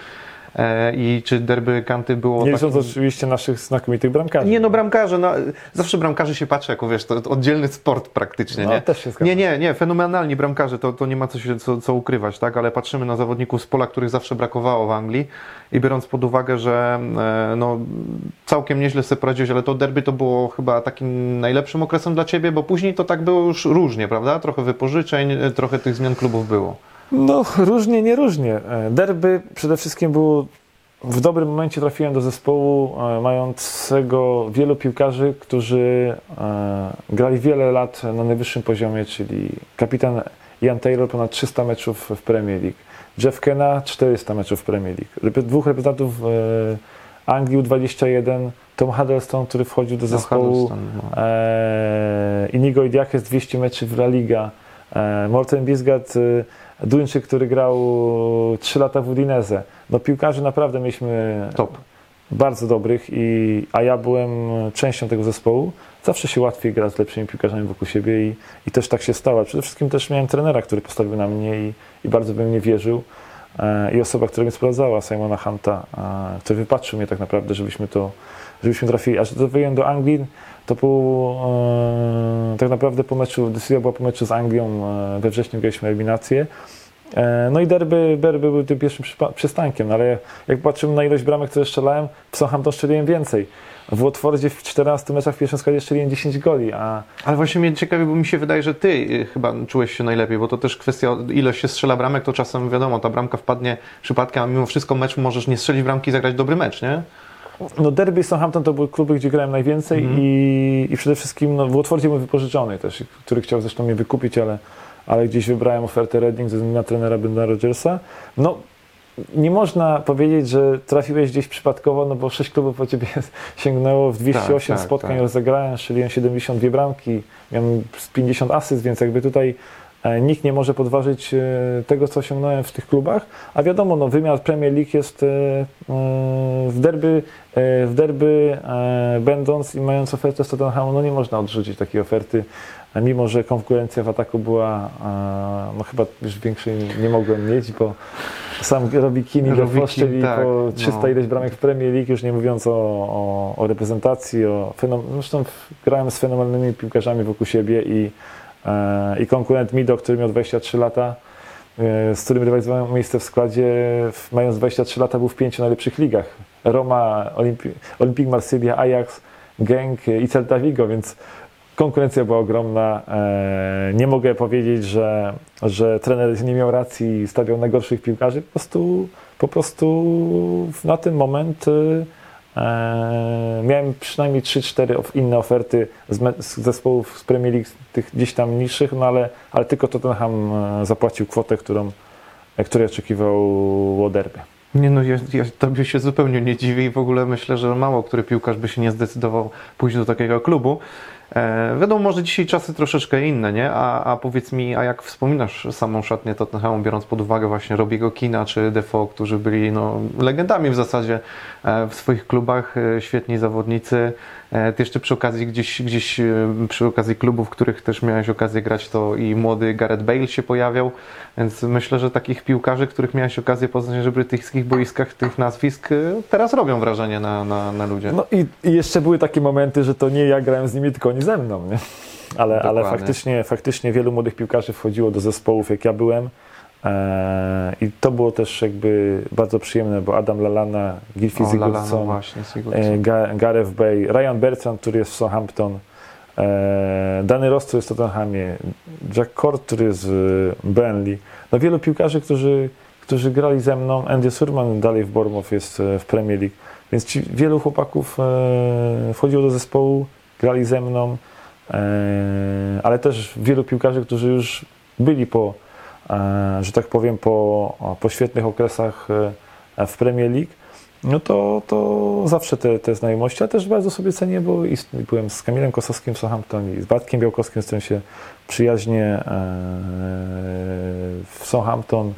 E, i czy derby Kanty było Nie licząc takim- oczywiście naszych znakomitych bramkarzy. nie no, bramkarze, no, zawsze bramkarzy się patrzy jako, wiesz, to oddzielny sport praktycznie, No, nie? też się. Nie, nie, nie, fenomenalni bramkarze, to, to nie ma co, się, co, co ukrywać, tak? Ale patrzymy na zawodników z pola, których zawsze brakowało w Anglii i biorąc pod uwagę, że e, no, całkiem nieźle sobie poradziłeś, ale to derby to było chyba takim najlepszym okresem dla Ciebie, bo później to tak było już różnie, prawda? Trochę wypożyczeń, e, trochę tych zmian klubów było. No, różnie, nie różnie. E, Derby przede wszystkim było. W dobrym momencie trafiłem do zespołu e, mającego wielu piłkarzy, którzy e, grali wiele lat na najwyższym poziomie, czyli kapitan Ian Taylor ponad 300 meczów w Premier League, Jeff Kenna 400 meczów w Premier League, dwóch reprezentantów Anglii U21, Tom Huddleston, który wchodził do No, zespołu, no. e, Inigo Idiaches 200 meczy w La Liga, Morten Bisgat, Duńczyk, który grał 3 lata w Udinese. No piłkarzy naprawdę mieliśmy Top. bardzo dobrych, i, a ja byłem częścią tego zespołu. Zawsze się łatwiej gra z lepszymi piłkarzami wokół siebie i, i też tak się stało. Przede wszystkim też miałem trenera, który postawił na mnie i, i bardzo we mnie wierzył. E, I osoba, która mnie sprowadzała, Simona Hunta, e, który wypatrzył mnie tak naprawdę, żebyśmy to, żebyśmy trafili. A że trafiłem do Anglii, to po, e, tak naprawdę po meczu, decyzja była po meczu z Anglią, e, we wrześniu graliśmy eliminację. E, No i derby, derby były tym pierwszym przystankiem, ale jak patrzymy na ilość bramek, które strzelałem, w Southampton strzeliłem więcej. W Watfordzie w 14 meczach w pierwszym składzie strzeliłem 10 goli, a Ale właśnie mnie ciekawi, bo mi się wydaje, że ty y, chyba czułeś się najlepiej, bo to też kwestia, ilość się strzela bramek, to czasem wiadomo, ta bramka wpadnie przypadkiem, a mimo wszystko mecz możesz nie strzelić bramki i zagrać dobry mecz, nie? No derby i Southampton to były kluby, gdzie grałem najwięcej Mhm. i, i przede wszystkim no, w Watfordzie był wypożyczony też, który chciał zresztą mnie wykupić, ale, ale gdzieś wybrałem ofertę Reading ze względu na trenera Benda Rodgersa. No nie można powiedzieć, że trafiłeś gdzieś przypadkowo, no bo sześć klubów po ciebie <laughs> sięgnęło w 208 tak, spotkań tak. rozegrałem, strzeliłem 72 bramki, miałem z 50 asyst, więc jakby tutaj nikt nie może podważyć e, tego, co osiągnąłem w tych klubach, a wiadomo, no, wymiar Premier League jest e, e, w derby, e, w derby e, będąc i mając ofertę z Tottenhamu, no nie można odrzucić takiej oferty, mimo, że konkurencja w ataku była, e, no chyba już większej nie mogłem mieć, bo sam robi Kini Keane, i tak, po 300 no. ileś bramek w Premier League, już nie mówiąc o, o, o reprezentacji, o fenom- zresztą grałem z fenomenalnymi piłkarzami wokół siebie i, e, i konkurent Mido, który miał 23 lata, e, z którym rywalizowałem miejsce w składzie, mając 23 lata był w pięciu najlepszych ligach. Roma, Olimpi- Olympique Marsylia, Ajax, Genk i Celta Vigo, więc konkurencja była ogromna. E, Nie mogę powiedzieć, że, że trener nie miał racji i stawiał na gorszych piłkarzy. Po prostu, po prostu na ten moment e, miałem przynajmniej 3-4 of- inne oferty z zespołów z Premier League, tych gdzieś tam niższych, no ale, ale tylko Tottenham e, zapłacił kwotę, którą, e, której oczekiwał derby. Nie no, ja, ja tobie się zupełnie nie dziwię i w ogóle myślę, że mało który piłkarz by się nie zdecydował pójść do takiego klubu. E, wiadomo, może dzisiaj czasy troszeczkę inne, nie? A, a powiedz mi, a jak wspominasz samą szatnię Tottenhamu, biorąc pod uwagę właśnie Robiego Kina czy Defoe, którzy byli no, legendami w zasadzie e, w swoich klubach, e, świetni zawodnicy. E, ty jeszcze przy okazji gdzieś, gdzieś e, przy okazji klubów, w których też miałeś okazję grać, to i młody Gareth Bale się pojawiał, więc myślę, że takich piłkarzy, których miałeś okazję poznać na brytyjskich boiskach, tych nazwisk e, teraz robią wrażenie na, na, na ludzie. No i, i jeszcze były takie momenty, że to nie ja grałem z nimi, tylko oni ze mną, nie? Ale, ale faktycznie, faktycznie wielu młodych piłkarzy wchodziło do zespołów, jak ja byłem. Eee, I to było też jakby bardzo przyjemne, bo Adam Lalana, Gilfie Sigurdsson, e, Ga- Gareth Bay, Ryan Bertrand, który jest w Southampton, e, Danny Ross, który jest w Tottenhamie, Jack Cord, który jest w Burnley. No wielu piłkarzy, którzy, którzy grali ze mną. Andy Surman dalej w Bournemouth jest e, w Premier League. Więc ci, wielu chłopaków e, wchodziło do zespołu, grali ze mną, e, ale też wielu piłkarzy, którzy już byli po, e, że tak powiem, po, po świetnych okresach e, w Premier League. No to, to zawsze te, te znajomości, ale też bardzo sobie cenię, bo i byłem z Kamilem Kosowskim w Southampton i z Bartkiem Białkowskim, z którym się przyjaźnie e, w Southampton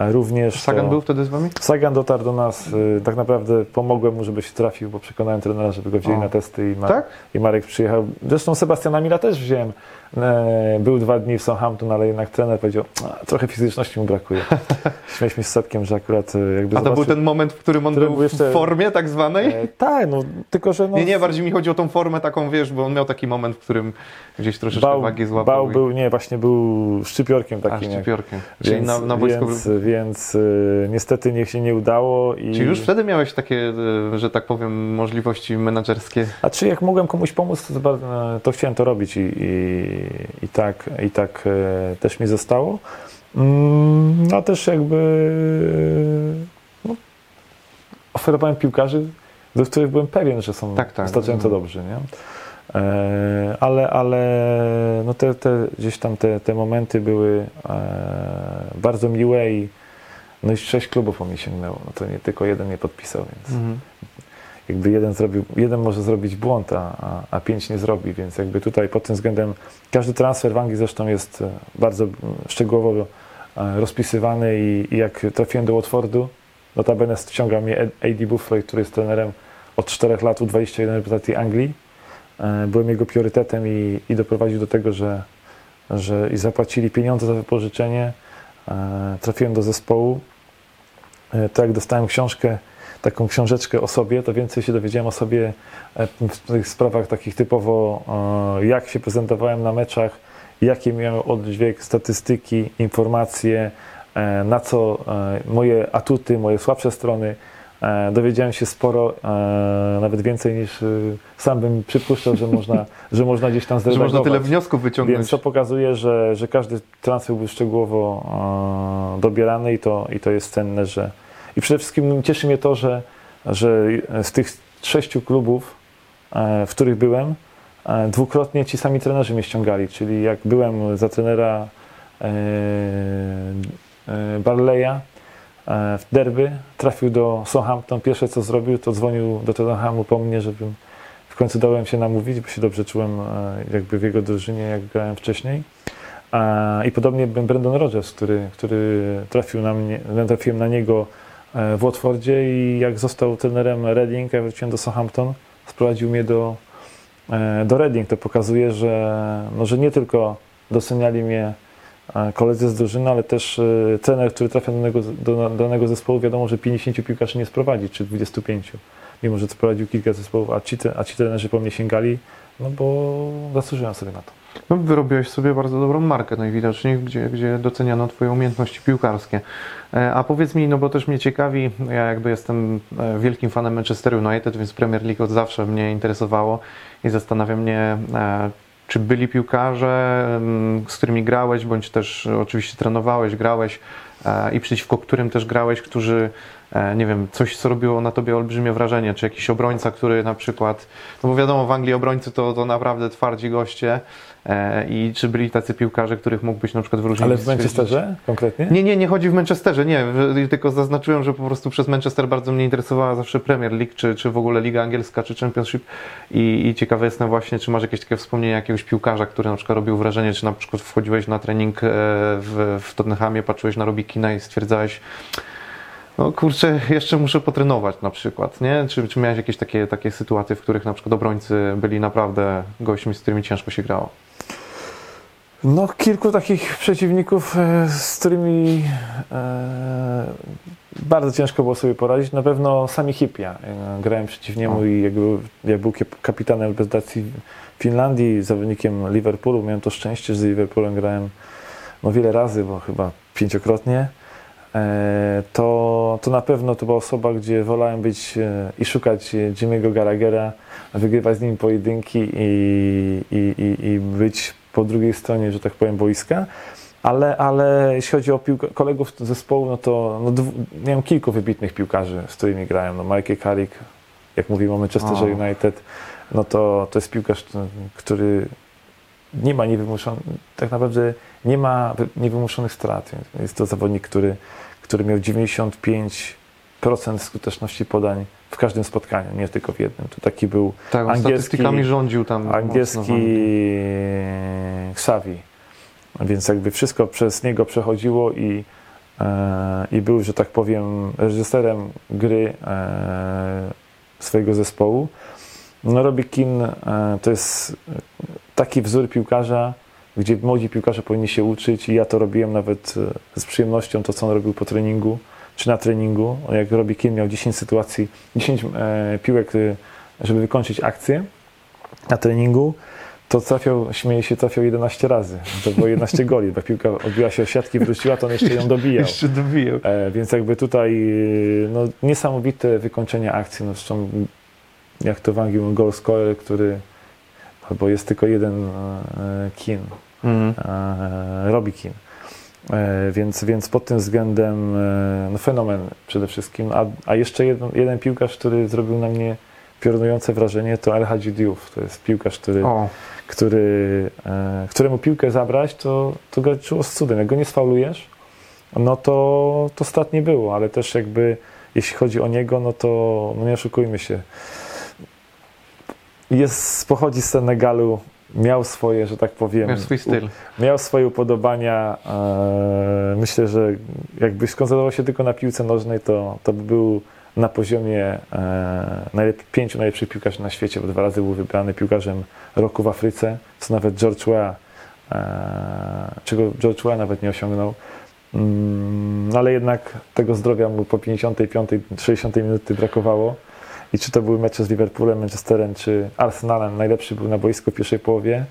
e, również. Sagan to- był wtedy z wami? Sagan dotarł do nas, tak naprawdę pomogłem mu, żeby się trafił, bo przekonałem trenera, żeby go wzięli O. na testy i, Ma- Tak? i Marek przyjechał. Zresztą Sebastiana Mila też wziąłem E, Był dwa dni w Southampton, ale jednak trener powiedział, "A, trochę fizyczności mu brakuje. <laughs> Śmialiśmy się z Setkiem, że akurat e, jakby A to był zobaczył- ten moment, w którym on był był jeszcze- w formie tak zwanej? E, Tak, no tylko że no, Nie, nie, bardziej mi chodzi o tą formę taką, wiesz, bo on miał taki moment, w którym gdzieś troszeczkę bał, wagi złapał. bał i- był, nie, właśnie był szczypiorkiem A, takim. jak- szczypiorkiem. Czyli Więc, na, na boisku więc, był... więc e, niestety niech się nie udało. I... Czy już wtedy miałeś takie, e, że tak powiem, możliwości menedżerskie? A czy jak mogłem komuś pomóc, to, to chciałem to robić i, i, i tak, i tak e, też mi zostało. No też jakby no, oferowałem piłkarzy, do których byłem pewien, że są Tak, tak, wystarczająco rozumiem. dobrzy. Nie? E, ale ale no te, te, gdzieś tam te, te momenty były e, bardzo miłe i no i sześć klubów mnie sięgnęło. No to nie tylko jeden nie podpisał, więc Mhm. Jakby jeden zrobił, jeden może zrobić błąd, a, a, pięć nie zrobi, więc jakby tutaj pod tym względem każdy transfer w Anglii zresztą jest e, bardzo szczegółowo e, rozpisywany i, i jak trafiłem do Watfordu, notabene ściągał mnie A.D. Buffley, który jest trenerem od 4 lat u 21 reprezentacji Anglii. E, Byłem jego priorytetem i, i doprowadził do tego, że, że i zapłacili pieniądze za wypożyczenie. Trafiłem do zespołu. Tak dostałem książkę taką książeczkę o sobie, to więcej się dowiedziałem o sobie e, w tych sprawach takich typowo, e, jak się prezentowałem na meczach, jakie miałem oddźwięk, statystyki, informacje, e, na co moje atuty, moje słabsze strony. Dowiedziałem się sporo, nawet więcej niż sam bym przypuszczał, że można, że można gdzieś tam <laughs> Że można zredagować. tyle wniosków wyciągnąć. Więc to pokazuje, że, że każdy transfer był szczegółowo dobierany i to, i to jest cenne, że i przede wszystkim cieszy mnie to, że, że z tych sześciu klubów, e, w których byłem, e, dwukrotnie ci sami trenerzy mnie ściągali, czyli jak byłem za trenera e, Barleya w derby, trafił do Southampton, pierwsze co zrobił, to dzwonił do Tottenhamu po mnie, żebym w końcu dałem się namówić, bo się dobrze czułem jakby w jego drużynie, jak grałem wcześniej. I podobnie był Brandon Rodgers, który, który trafił na mnie, trafiłem na niego w Watfordzie i jak został trenerem Reading, a wróciłem do Southampton, sprowadził mnie do, e, do Reading. To pokazuje, że, no, że nie tylko doceniali mnie e, koledzy z drużyny, ale też e, trener, który trafia do danego, do danego zespołu, wiadomo, że 50 piłkarzy nie sprowadzi, czy 25 mimo że sprowadził kilka zespołów, a ci, a ci trenerzy po mnie sięgali, no bo zasłużyłem sobie na to. No, wyrobiłeś sobie bardzo dobrą markę najwidoczniej, gdzie, gdzie doceniano Twoje umiejętności piłkarskie. E, A powiedz mi, no bo też mnie ciekawi, ja jakby jestem e, wielkim fanem Manchester United, więc Premier League od zawsze mnie interesowało i zastanawia mnie, e, czy byli piłkarze, z którymi grałeś, bądź też oczywiście trenowałeś, grałeś i przeciwko którym też grałeś, którzy nie wiem, coś, co robiło na tobie olbrzymie wrażenie, czy jakiś obrońca, który na przykład, no bo wiadomo, w Anglii obrońcy to, to naprawdę twardzi goście e, i czy byli tacy piłkarze, których mógłbyś na przykład wyróżnić? Ale w Manchesterze konkretnie? Nie, nie, nie chodzi w Manchesterze, nie, tylko zaznaczyłem, że po prostu przez Manchester bardzo mnie interesowała zawsze Premier League, czy, czy w ogóle Liga Angielska, czy Championship i, i ciekawy jestem właśnie, czy masz jakieś takie wspomnienia jakiegoś piłkarza, który na przykład robił wrażenie, czy na przykład wchodziłeś na trening e, w, w Tottenhamie, patrzyłeś na Robbie Keana i stwierdzałeś, no kurczę, jeszcze muszę potrenować na przykład, nie? Czy, czy miałeś jakieś takie, takie sytuacje, w których na przykład obrońcy byli naprawdę gośćmi, z którymi ciężko się grało? No, kilku takich przeciwników, e, z którymi e, bardzo ciężko było sobie poradzić. Na pewno Sami Hipia. E, grałem przeciw niemu i jak był, jak był kapitanem reprezentacji Finlandii, zawodnikiem Liverpoolu, miałem to szczęście, że z Liverpoolem grałem no, wiele razy, bo chyba pięciokrotnie. E, to, to na pewno to była osoba, gdzie wolałem być e, i szukać e, Jimmy'ego Gallaghera, wygrywać z nim pojedynki i, i, i, i być po drugiej stronie, że tak powiem, boiska. Ale, ale jeśli chodzi o piłka- kolegów z zespołu, no to no, dwu, miałem kilku wybitnych piłkarzy, z którymi grałem. No, Michael Carrick, jak mówimy o Manchesterze. United, no to, to jest piłkarz, który nie ma niewymuszonych, tak naprawdę nie ma wy- niewymuszonych strat. Jest to zawodnik, który, który miał 95% skuteczności podań w każdym spotkaniu, nie tylko w jednym. To taki był Tak, Angielski- statystykami rządził tam. angielski. Xavi. Więc jakby wszystko przez niego przechodziło i, e, i był, że tak powiem, reżyserem gry e, swojego zespołu. No Robbie Keane to jest taki wzór piłkarza, gdzie młodzi piłkarze powinni się uczyć i ja to robiłem nawet e, z przyjemnością, to co on robił po treningu, czy na treningu. Jak robi Kin, miał 10 sytuacji, 10 e, piłek, e, żeby wykończyć akcję na treningu, to trafiał, śmieje się, trafiał 11 razy. To było 11 <laughs> goli, bo piłka odbiła się o siatki, wróciła, to on jeszcze ją dobijał. Jeszcze dobijał. E, więc jakby tutaj no, niesamowite wykończenie akcji. No, zresztą jak to w Anglii mówią, goal scorer, który albo jest tylko jeden e, kin, Mhm. e, Robbie Kin. E, więc, więc pod tym względem no, fenomen przede wszystkim. A, a jeszcze jeden, jeden piłkarz, który zrobił na mnie piorunujące wrażenie, to El Hadji Diouf. To jest piłkarz, który O, który, e, któremu piłkę zabrać, to, to garczyło z cudem. Jak go nie sfaulujesz, no to, to strat nie było, ale też jakby jeśli chodzi o niego, no to no nie oszukujmy się. Jest, pochodzi z Senegalu, miał swoje, że tak powiem, miał swój styl. u- miał swoje upodobania. E, myślę, że jakby skoncentrował się tylko na piłce nożnej, to, to by był na poziomie e, najlep- pięciu najlepszych piłkarzy na świecie, bo dwa razy był wybrany piłkarzem roku w Afryce, co nawet George Weah, e, czego George Weah nawet nie osiągnął. Mm, ale jednak tego zdrowia mu po 55, 60 minuty brakowało. I czy to były mecze z Liverpoolem, Manchesterem, czy Arsenalem, najlepszy był na boisku w pierwszej połowie.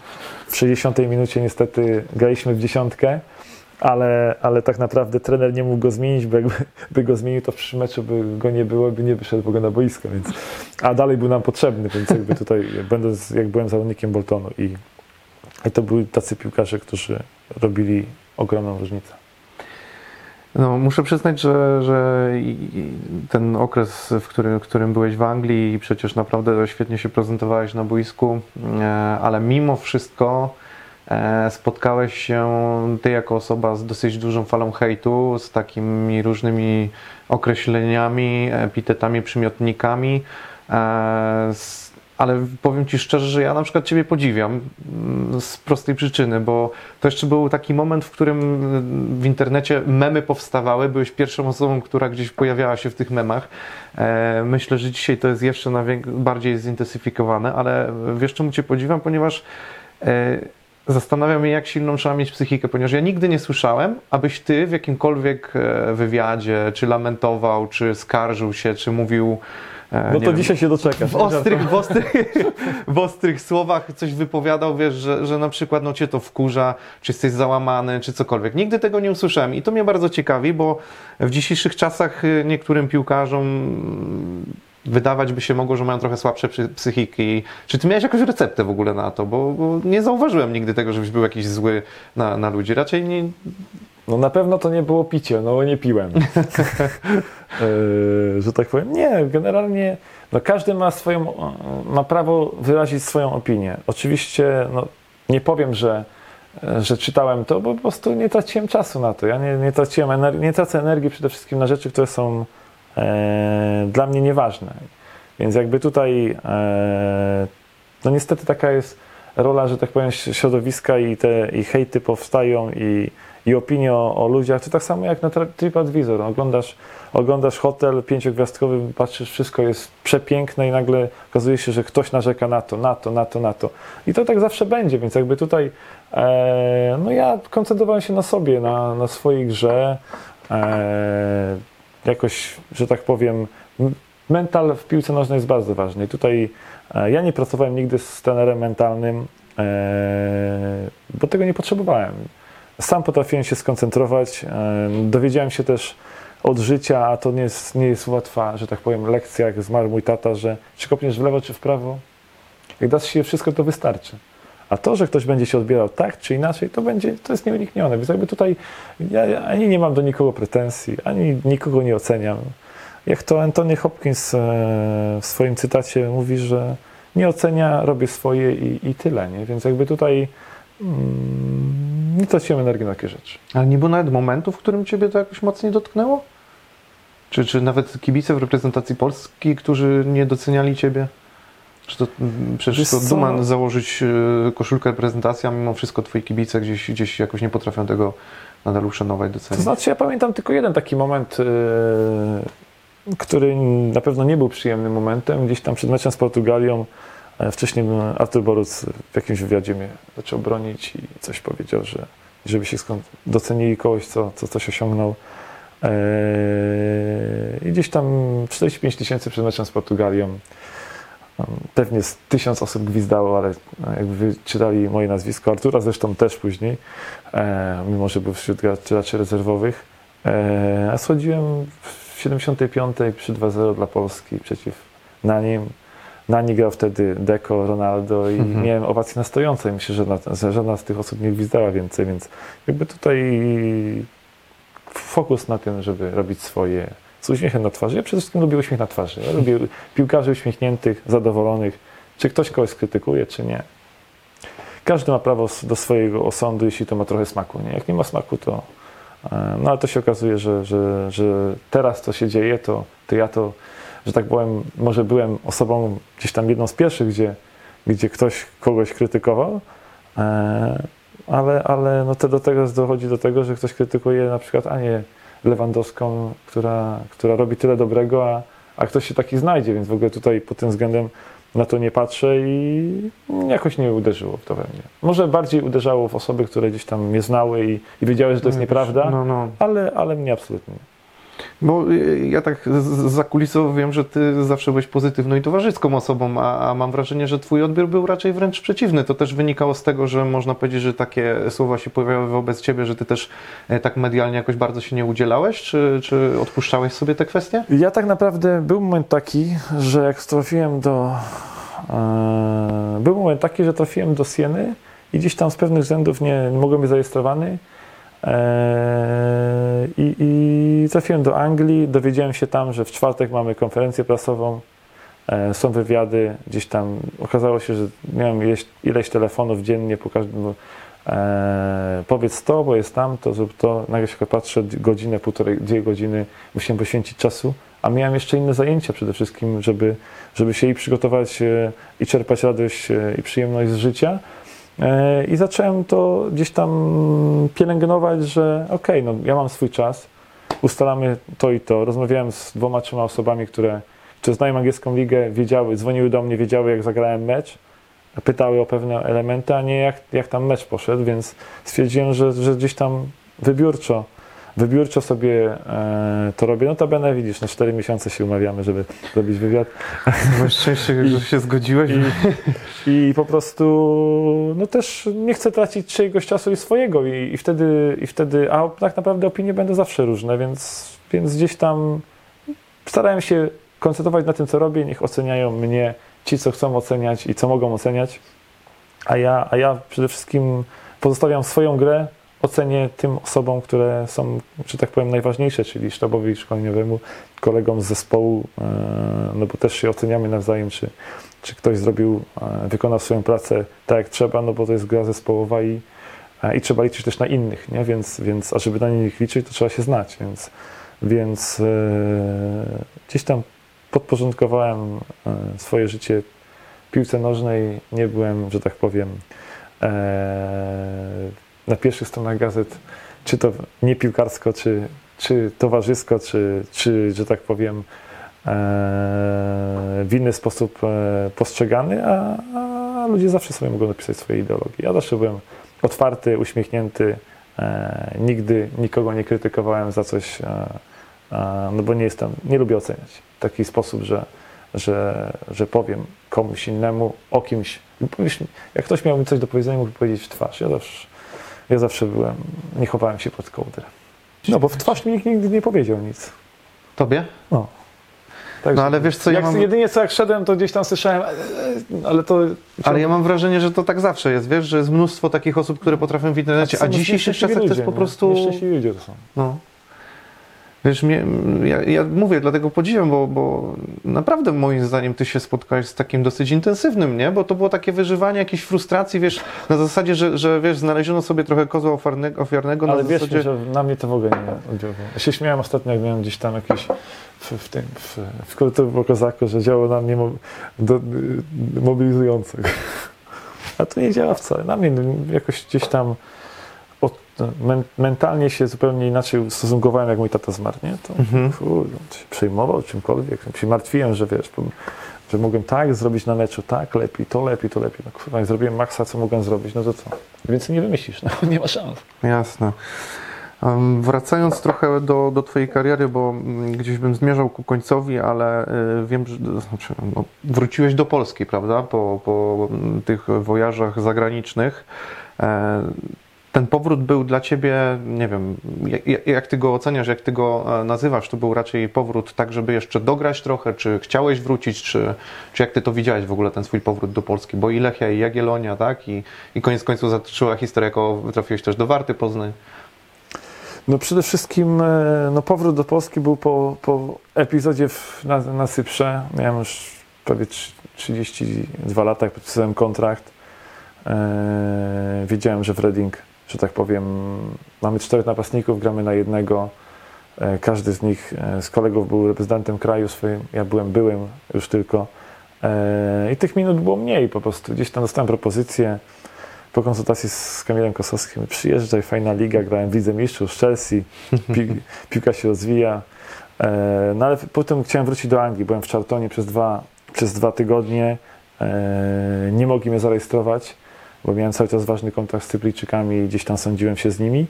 W 60 minucie niestety graliśmy w dziesiątkę, ale, ale tak naprawdę trener nie mógł go zmienić, bo jakby <laughs> by go zmienił, to w przyszłym meczu by go nie było, by nie wyszedł w ogóle na boisko, więc, a dalej był nam potrzebny, więc jakby tutaj, <laughs> będąc, jak byłem zawodnikiem Boltonu i, i to byli tacy piłkarze, którzy robili ogromną różnicę. No, muszę przyznać, że, że ten okres, w którym, w którym byłeś w Anglii przecież naprawdę świetnie się prezentowałeś na boisku, e, ale mimo wszystko e, spotkałeś się ty jako osoba z dosyć dużą falą hejtu, z takimi różnymi określeniami, epitetami, przymiotnikami. e, z- Ale powiem Ci szczerze, że ja na przykład Ciebie podziwiam mm, z prostej przyczyny, bo to jeszcze był taki moment, w którym mm, w internecie memy powstawały. Byłeś pierwszą osobą, która gdzieś pojawiała się w tych memach. E, Myślę, że dzisiaj to jest jeszcze bardziej zintensyfikowane, ale wiesz czemu Cię podziwiam? Ponieważ e, zastanawiam się, jak silną trzeba mieć psychikę, ponieważ ja nigdy nie słyszałem, abyś Ty w jakimkolwiek e, wywiadzie, czy lamentował, czy skarżył się, czy mówił... e, No to wiem, dzisiaj się doczekasz. w ostrych, w, ostrych, <laughs> w ostrych słowach coś wypowiadał, wiesz, że, że na przykład no, cię to wkurza, czy jesteś załamany, czy cokolwiek. Nigdy tego nie usłyszałem i to mnie bardzo ciekawi, bo w dzisiejszych czasach y, niektórym piłkarzom wydawać by się mogło, że mają trochę słabsze psy- psychiki. Czy ty miałeś jakąś receptę w ogóle na to? Bo, bo nie zauważyłem nigdy tego, żebyś był jakiś zły na, na ludzi. Raczej nie... No na pewno to nie było picie, no bo nie piłem. Yy, <laughs> że tak powiem. Nie, generalnie no każdy ma swoją, ma prawo wyrazić swoją opinię. Oczywiście no, nie powiem, że, że czytałem to, bo po prostu nie traciłem czasu na to. Ja nie, nie traciłem energii, nie tracę energii przede wszystkim na rzeczy, które są e, dla mnie nieważne. Więc jakby tutaj e, no niestety taka jest rola, że tak powiem, środowiska i te i hejty powstają i, i opinie o, o ludziach, to tak samo jak na TripAdvisor. Oglądasz, oglądasz hotel pięciogwiazdkowy, patrzysz, wszystko jest przepiękne i nagle okazuje się, że ktoś narzeka na to, na to, na to, na to. I to tak zawsze będzie, więc jakby tutaj e, no ja koncentrowałem się na sobie, na, na swojej grze. E, jakoś, że tak powiem, mental w piłce nożnej jest bardzo ważny. I tutaj e, ja nie pracowałem nigdy z trenerem mentalnym, e, bo tego nie potrzebowałem. Sam potrafiłem się skoncentrować. Dowiedziałem się też od życia, a to nie jest, nie jest łatwa, że tak powiem, lekcja, jak zmarł mój tata, że czy kopniesz w lewo, czy w prawo, jak dasz się wszystko, to wystarczy. A to, że ktoś będzie się odbierał tak czy inaczej, to będzie, to jest nieuniknione. Więc jakby tutaj ja ani nie mam do nikogo pretensji, ani nikogo nie oceniam. Jak to Anthony Hopkins e, w swoim cytacie mówi, że nie ocenia, robię swoje i, i tyle, nie? Więc jakby tutaj nie traciłem energii na takie rzeczy. Ale nie było nawet momentu, w którym ciebie to jakoś mocniej dotknęło? Czy, czy nawet kibice w reprezentacji Polski, którzy nie doceniali ciebie? Czy to mm, przecież Wiesz to co? duma założyć e, koszulkę reprezentacji, a mimo wszystko twoi kibice gdzieś, gdzieś jakoś nie potrafią tego nadal uszanować, To docenić? znaczy, ja pamiętam tylko jeden taki moment, e, który na pewno nie był przyjemnym momentem. Gdzieś tam przed meczem z Portugalią Wcześniej no, Artur Boruc w jakimś wywiadzie mnie zaczął bronić i coś powiedział, że żeby się skąd docenili kogoś, co, co coś osiągnął. Eee, I gdzieś tam 45 tysięcy przed meczem z Portugalią. Pewnie z tysiąc osób gwizdało, ale e, jakby wyczytali moje nazwisko. Artura zresztą też później, e, mimo że był wśród graczy rezerwowych. E, a schodziłem w 75 przy 2-0 dla Polski przeciw na nim. Na nie grał wtedy Deco, Ronaldo i Mhm. miałem owację na stojącej. Myślę, że żadna, że żadna z tych osób nie gwizdała więcej, więc jakby tutaj fokus na tym, żeby robić swoje z uśmiechem na twarzy. Ja przede wszystkim lubię uśmiech na twarzy. Ja lubię piłkarzy uśmiechniętych, zadowolonych. Czy ktoś kogoś skrytykuje, czy nie. Każdy ma prawo do swojego osądu, jeśli to ma trochę smaku. Nie? Jak nie ma smaku, to. e, No ale to się okazuje, że, że, że teraz to się dzieje, to, to ja to, że tak powiem, może byłem osobą gdzieś tam jedną z pierwszych, gdzie, gdzie ktoś kogoś krytykował, e, ale, ale no to do tego dochodzi do tego, że ktoś krytykuje na przykład Anię Lewandowską, która, która robi tyle dobrego, a, a ktoś się taki znajdzie, więc w ogóle tutaj pod tym względem na to nie patrzę i jakoś nie uderzyło w to we mnie. Może bardziej uderzało w osoby, które gdzieś tam mnie znały i, i wiedziały, że to jest nieprawda, No, no. ale, ale mnie absolutnie nie. Bo y, ja tak za kulisą wiem, że ty zawsze byłeś pozytywną i towarzyską osobą, a, a mam wrażenie, że twój odbiór był raczej wręcz przeciwny. To też wynikało z tego, że można powiedzieć, że takie słowa się pojawiały wobec ciebie, że ty też e, tak medialnie jakoś bardzo się nie udzielałeś, czy, czy odpuszczałeś sobie te kwestie? Ja tak naprawdę był moment taki, że jak trafiłem do. E, był moment taki, że trafiłem do Sieny i gdzieś tam z pewnych względów nie, nie mogłem być zarejestrowany. E, i, I trafiłem do Anglii. Dowiedziałem się tam, że w czwartek mamy konferencję prasową. E, są wywiady, gdzieś tam okazało się, że miałem ileś, ileś telefonów dziennie po każdym. E, powiedz to, bo jest tam, to zrób to. Nagle się patrzę, godzinę, półtorej, dwie godziny musiałem poświęcić czasu, a miałem jeszcze inne zajęcia przede wszystkim, żeby, żeby się i przygotować e, i czerpać radość e, i przyjemność z życia. E, I zacząłem to gdzieś tam pielęgnować, że okej, no ja mam swój czas, ustalamy to i to. Rozmawiałem z dwoma, trzema osobami, które, które znają angielską ligę, wiedziały, dzwoniły do mnie, wiedziały jak zagrałem mecz, pytały o pewne elementy, a nie jak, jak tam mecz poszedł, więc stwierdziłem, że, że gdzieś tam wybiórczo, wybiórczo sobie e, to robię. No to będę widzisz, na 4 miesiące się umawiamy, żeby zrobić wywiad. Masz szczęście, że się zgodziłeś. I, I po prostu no też nie chcę tracić czyjegoś czasu i swojego i, i, wtedy, i wtedy, a tak naprawdę opinie będą zawsze różne, więc, więc gdzieś tam starałem się koncentrować na tym, co robię, niech oceniają mnie ci, co chcą oceniać i co mogą oceniać, a ja, a ja przede wszystkim pozostawiam swoją grę ocenię tym osobom, które są, że tak powiem, najważniejsze, czyli sztabowi szkoleniowemu, kolegom z zespołu, e, no bo też się oceniamy nawzajem, czy, czy ktoś zrobił, e, wykonał swoją pracę tak jak trzeba, no bo to jest gra zespołowa i, e, i trzeba liczyć też na innych, nie? Więc, więc a żeby na innych liczyć, to trzeba się znać, więc, więc e, gdzieś tam podporządkowałem swoje życie piłce nożnej, nie byłem, że tak powiem, na pierwszych stronach gazet, czy to nie piłkarsko, czy, czy towarzysko, czy, czy, że tak powiem, e, w inny sposób e, postrzegany, a, a ludzie zawsze sobie mogą napisać swoje ideologie. Ja zawsze byłem otwarty, uśmiechnięty, e, nigdy nikogo nie krytykowałem za coś, no bo nie jestem, nie lubię oceniać w taki sposób, że, że, że powiem komuś innemu o kimś. Jak ktoś miał mi coś do powiedzenia, mógł powiedzieć w twarz. Ja zawsze, ja zawsze byłem, nie chowałem się pod kołdrę. No bo w twarz mi nikt nigdy nie powiedział nic. Tobie? No. Także, No ale wiesz co, ja mam- jedynie co jak szedłem, to gdzieś tam słyszałem, e, e, ale to... Ale ja mam wrażenie, że to tak zawsze jest, wiesz, że jest mnóstwo takich osób, które potrafią w internecie, a w dzisiejszych czasach to jest po prostu... Nieszczęśliwi ludzie to są. No. Wiesz, mnie, ja, ja mówię, dlatego podziwiam, bo, bo naprawdę moim zdaniem ty się spotkałeś z takim dosyć intensywnym, nie? Bo to było takie wyżywanie jakiejś frustracji, wiesz, na zasadzie, że, że wiesz, znaleziono sobie trochę kozła ofiarnego, ofiarnego Ale na wiesz, zasadzie... że na mnie to w ogóle nie oddziaływało. Ja się śmiałem ostatnio, jak miałem gdzieś tam jakiś w, w tym, w, w kulturze kozaku, że działo na mnie mo, do, mobilizujące. <laughs> A to nie działa wcale. Na mnie jakoś gdzieś tam mentalnie się zupełnie inaczej ustosunkowałem, jak mój tata zmarł, nie? To Mhm. się przejmował czymkolwiek, się martwiłem, że wiesz, bo- że mogłem tak zrobić na meczu, tak lepiej, to lepiej, to lepiej. No kurwa, jak zrobiłem maksa, co mogłem zrobić, no to co? Więcej nie wymyślisz, no <laughs> nie ma szans. Jasne. Wracając trochę do, do Twojej kariery, bo mm, gdzieś bym zmierzał ku końcowi, ale y, wiem, że to znaczy, no, wróciłeś do Polski, prawda? Po, po mm, tych wojażach zagranicznych. E, Ten powrót był dla Ciebie, nie wiem, jak, jak Ty go oceniasz, jak Ty go e, nazywasz? To był raczej powrót tak, żeby jeszcze dograć trochę? Czy chciałeś wrócić? Czy, czy jak Ty to widziałeś w ogóle, ten swój powrót do Polski? Bo i Lechia, i Jagiellonia, tak? I, i koniec końców zatoczyła historia, jako trafiłeś też do Warty Poznań. No przede wszystkim e, no, powrót do Polski był po, po epizodzie w, na, na Cyprze. Miałem już prawie trzy- 32 lata, jak podpisałem kontrakt. E, wiedziałem, że w Reading, że tak powiem, mamy czterech napastników, gramy na jednego. E, każdy z nich, e, z kolegów był reprezentantem kraju swoim, ja byłem byłem już tylko. E, I tych minut było mniej po prostu. Gdzieś tam dostałem propozycję po konsultacji z Kamilem Kosowskim, przyjeżdżaj, fajna liga, grałem w Lidze Mistrzów z Chelsea, <laughs> pi, piłka się rozwija. No ale potem chciałem wrócić do Anglii, byłem w Charltonie przez dwa, przez dwa tygodnie, nie mogli mnie zarejestrować, bo miałem cały czas ważny kontakt z Cypryjczykami i gdzieś tam sądziłem się z nimi.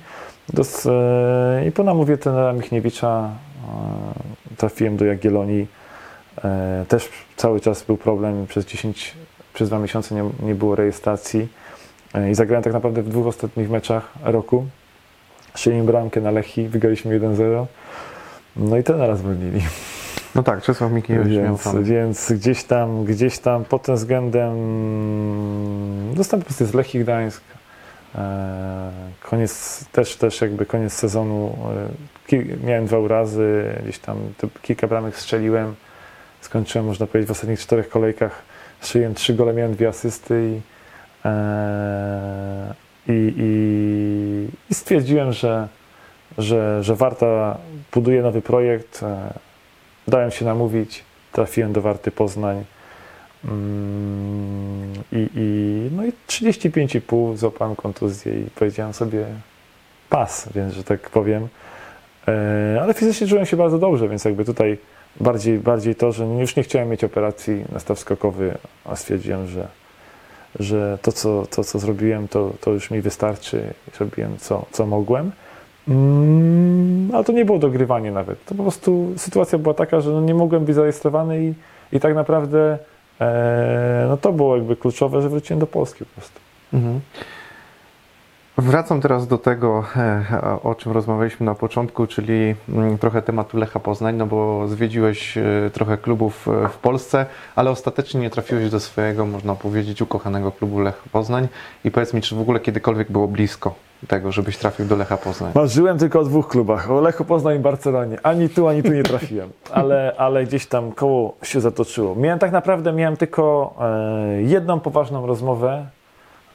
Dos, e, I po namówie trenera Michniewicza e, trafiłem do Jagiellonii. E, też cały czas był problem, przez 10, przez dwa miesiące nie, nie było rejestracji. I zagrałem tak naprawdę w dwóch ostatnich meczach roku. Strzeliłem bramkę na Lechi, wygraliśmy 1-0. No i trenera zwolnili. No tak, Czesław Mikiewicz Więc, więc gdzieś tam, gdzieś tam pod tym względem dostałem po prostu z Lechii Gdańsk. E, Koniec, też, też jakby koniec sezonu. e, miałem dwa urazy, gdzieś tam kilka bramek strzeliłem. Skończyłem, można powiedzieć, w ostatnich czterech kolejkach. Strzeliłem trzy gole, miałem dwie asysty i, e, i, i, i stwierdziłem, że, że, że Warta buduje nowy projekt. Dałem się namówić, trafiłem do Warty Poznań. Mm, I, i, no i 35,5 złapałem kontuzję i powiedziałem sobie pas, więc że tak powiem. E, ale fizycznie czułem się bardzo dobrze, więc jakby tutaj bardziej, bardziej to, że już nie chciałem mieć operacji na staw skokowy, a stwierdziłem, że, że to, co, to, co zrobiłem, to, to już mi wystarczy. Zrobiłem, co, co mogłem. Mm, ale to nie było dogrywanie nawet. To po prostu sytuacja była taka, że no nie mogłem być zarejestrowany i, i tak naprawdę e, no to było jakby kluczowe, że wróciłem do Polski po prostu. Mhm. Wracam teraz do tego, e, o czym rozmawialiśmy na początku, czyli mm, trochę tematu Lecha Poznań, no bo zwiedziłeś e, trochę klubów e, w Polsce, ale ostatecznie nie trafiłeś do swojego, można powiedzieć, ukochanego klubu Lech Poznań. I powiedz mi, czy w ogóle kiedykolwiek było blisko tego, żebyś trafił do Lecha Poznań? Marzyłem tylko o dwóch klubach, o Lechu Poznań i Barcelonie. Ani tu, ani tu nie trafiłem, <laughs> ale, ale gdzieś tam koło się zatoczyło. Miałem tak naprawdę, miałem tylko e, jedną poważną rozmowę,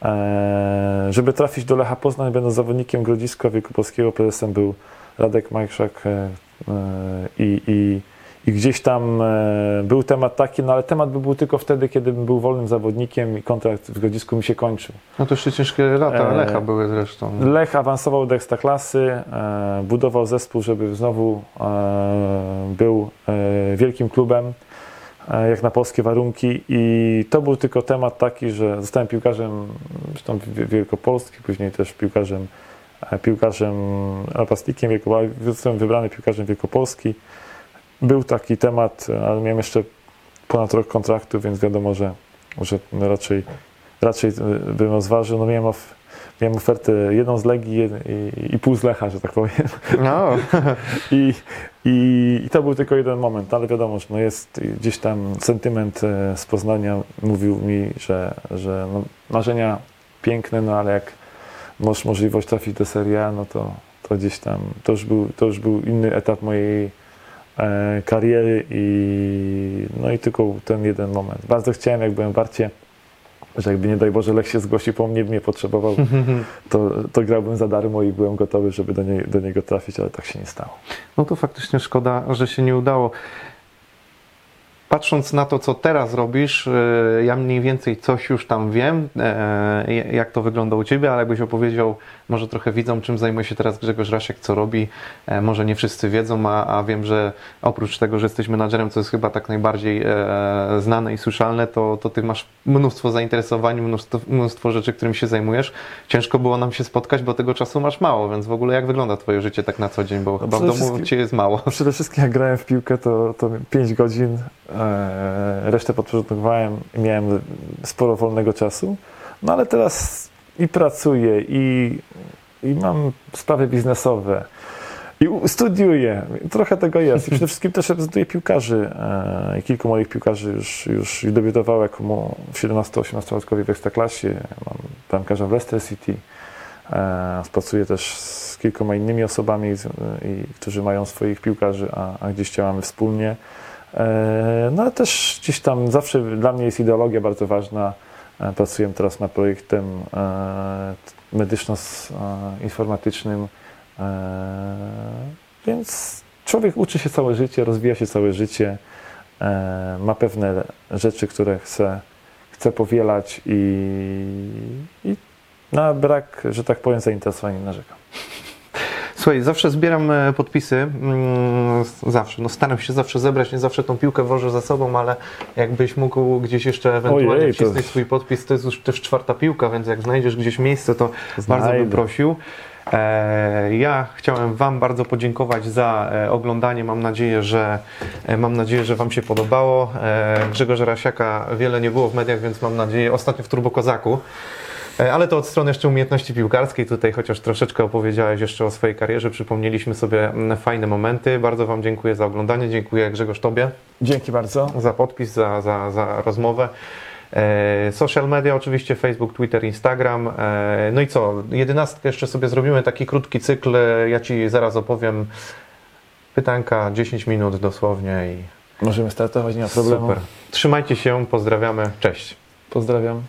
e, żeby trafić do Lecha Poznań, będąc zawodnikiem Grodziska Wielkopolskiego, prezesem był Radek Majszak e, e, i, i, i gdzieś tam e, był temat taki, no ale temat by był tylko wtedy, kiedy bym był wolnym zawodnikiem i kontrakt w Grodzisku mi się kończył. No to jeszcze ciężkie lata E, Lecha były zresztą. Lech awansował do Ekstraklasy, e, budował zespół, żeby znowu był wielkim klubem, jak na polskie warunki i to był tylko temat taki, że zostałem piłkarzem zresztą wi- wielkopolski, później też piłkarzem, piłkarzem napastnikiem, zostałem wybrany piłkarzem wielkopolski. Był taki temat, ale miałem jeszcze ponad rok kontraktu, więc wiadomo, że, że raczej, raczej bym rozważył. No miałem of, Miałem ofertę jedną z Legii i, i pół z Lecha, że tak powiem. No, <laughs> I, i, I to był tylko jeden moment, ale wiadomo, że no jest gdzieś tam sentyment e, z Poznania mówił mi, że, że no marzenia piękne, no ale jak masz możliwość trafić do Serie A, no to, to gdzieś tam, to już był, to już był inny etap mojej kariery i no i tylko ten jeden moment. Bardzo chciałem, jak byłem w Warcie, że jakby nie daj Boże Lech się zgłosił po mnie, mnie potrzebował, <laughs> to, to grałbym za darmo i byłem gotowy, żeby do, nie, do niego trafić, ale tak się nie stało. no to faktycznie szkoda, że się nie udało. patrząc na to, co teraz robisz, e, ja mniej więcej coś już tam wiem, e, jak to wygląda u Ciebie, ale jakbyś opowiedział może trochę widzom, czym zajmuje się teraz Grzegorz Rasiek, co robi. E, Może nie wszyscy wiedzą, a, a wiem, że oprócz tego, że jesteś menadżerem, co jest chyba tak najbardziej e, znane i słyszalne, to, to Ty masz mnóstwo zainteresowań, mnóstwo, mnóstwo rzeczy, którym się zajmujesz. Ciężko było nam się spotkać, bo tego czasu masz mało, więc w ogóle jak wygląda Twoje życie tak na co dzień, bo chyba w domu Cię jest mało. Przede wszystkim jak grałem w piłkę, to, to 5 godzin, e, resztę podporządkowałem i miałem sporo wolnego czasu. No ale teraz i pracuję, i, i mam sprawy biznesowe, i studiuję. Trochę tego jest. I przede wszystkim też reprezentuję piłkarzy. E, kilku moich piłkarzy już, już debiutowało jako w 17-18-latkowie w Ekstraklasie. Mam bramkarza w Leicester City. E, Pracuję też z kilkoma innymi osobami, którzy mają swoich piłkarzy, a, a gdzieś działamy wspólnie. E, No ale też gdzieś tam zawsze dla mnie jest ideologia bardzo ważna. Pracuję teraz nad projektem medyczno-informatycznym, e, więc człowiek uczy się całe życie, rozwija się całe życie, e, ma pewne rzeczy, które chce, chce powielać i, i na brak, że tak powiem, zainteresowania nie narzekam. Słuchaj, zawsze zbieram e, podpisy, mm, zawsze, no staram się zawsze zebrać, nie zawsze tą piłkę wożę za sobą, ale jakbyś mógł gdzieś jeszcze ewentualnie Ojej, to- wcisnąć swój podpis, to jest już też czwarta piłka, więc jak znajdziesz gdzieś miejsce, to bardzo bym Znajdę. prosił. E, Ja chciałem Wam bardzo podziękować za e, oglądanie. Mam nadzieję, że mam nadzieję, że Wam się podobało. Grzegorza Rasiaka wiele nie było w mediach, więc mam nadzieję, ostatnio w Turbo Kozaku. E, Ale to od strony jeszcze umiejętności piłkarskiej. Tutaj chociaż troszeczkę opowiedziałeś jeszcze o swojej karierze, przypomnieliśmy sobie mm, fajne momenty. Bardzo Wam dziękuję za oglądanie. Dziękuję Grzegorz Tobie Dzięki bardzo. za podpis, za, za, za rozmowę. E, social media oczywiście, Facebook, Twitter, Instagram. E, no i co, jedenastkę jeszcze sobie zrobimy, taki krótki cykl. Ja Ci zaraz opowiem pytanka, 10 minut dosłownie i Możemy startować, nie ma problemu. super. Trzymajcie się, pozdrawiamy, cześć. Pozdrawiam.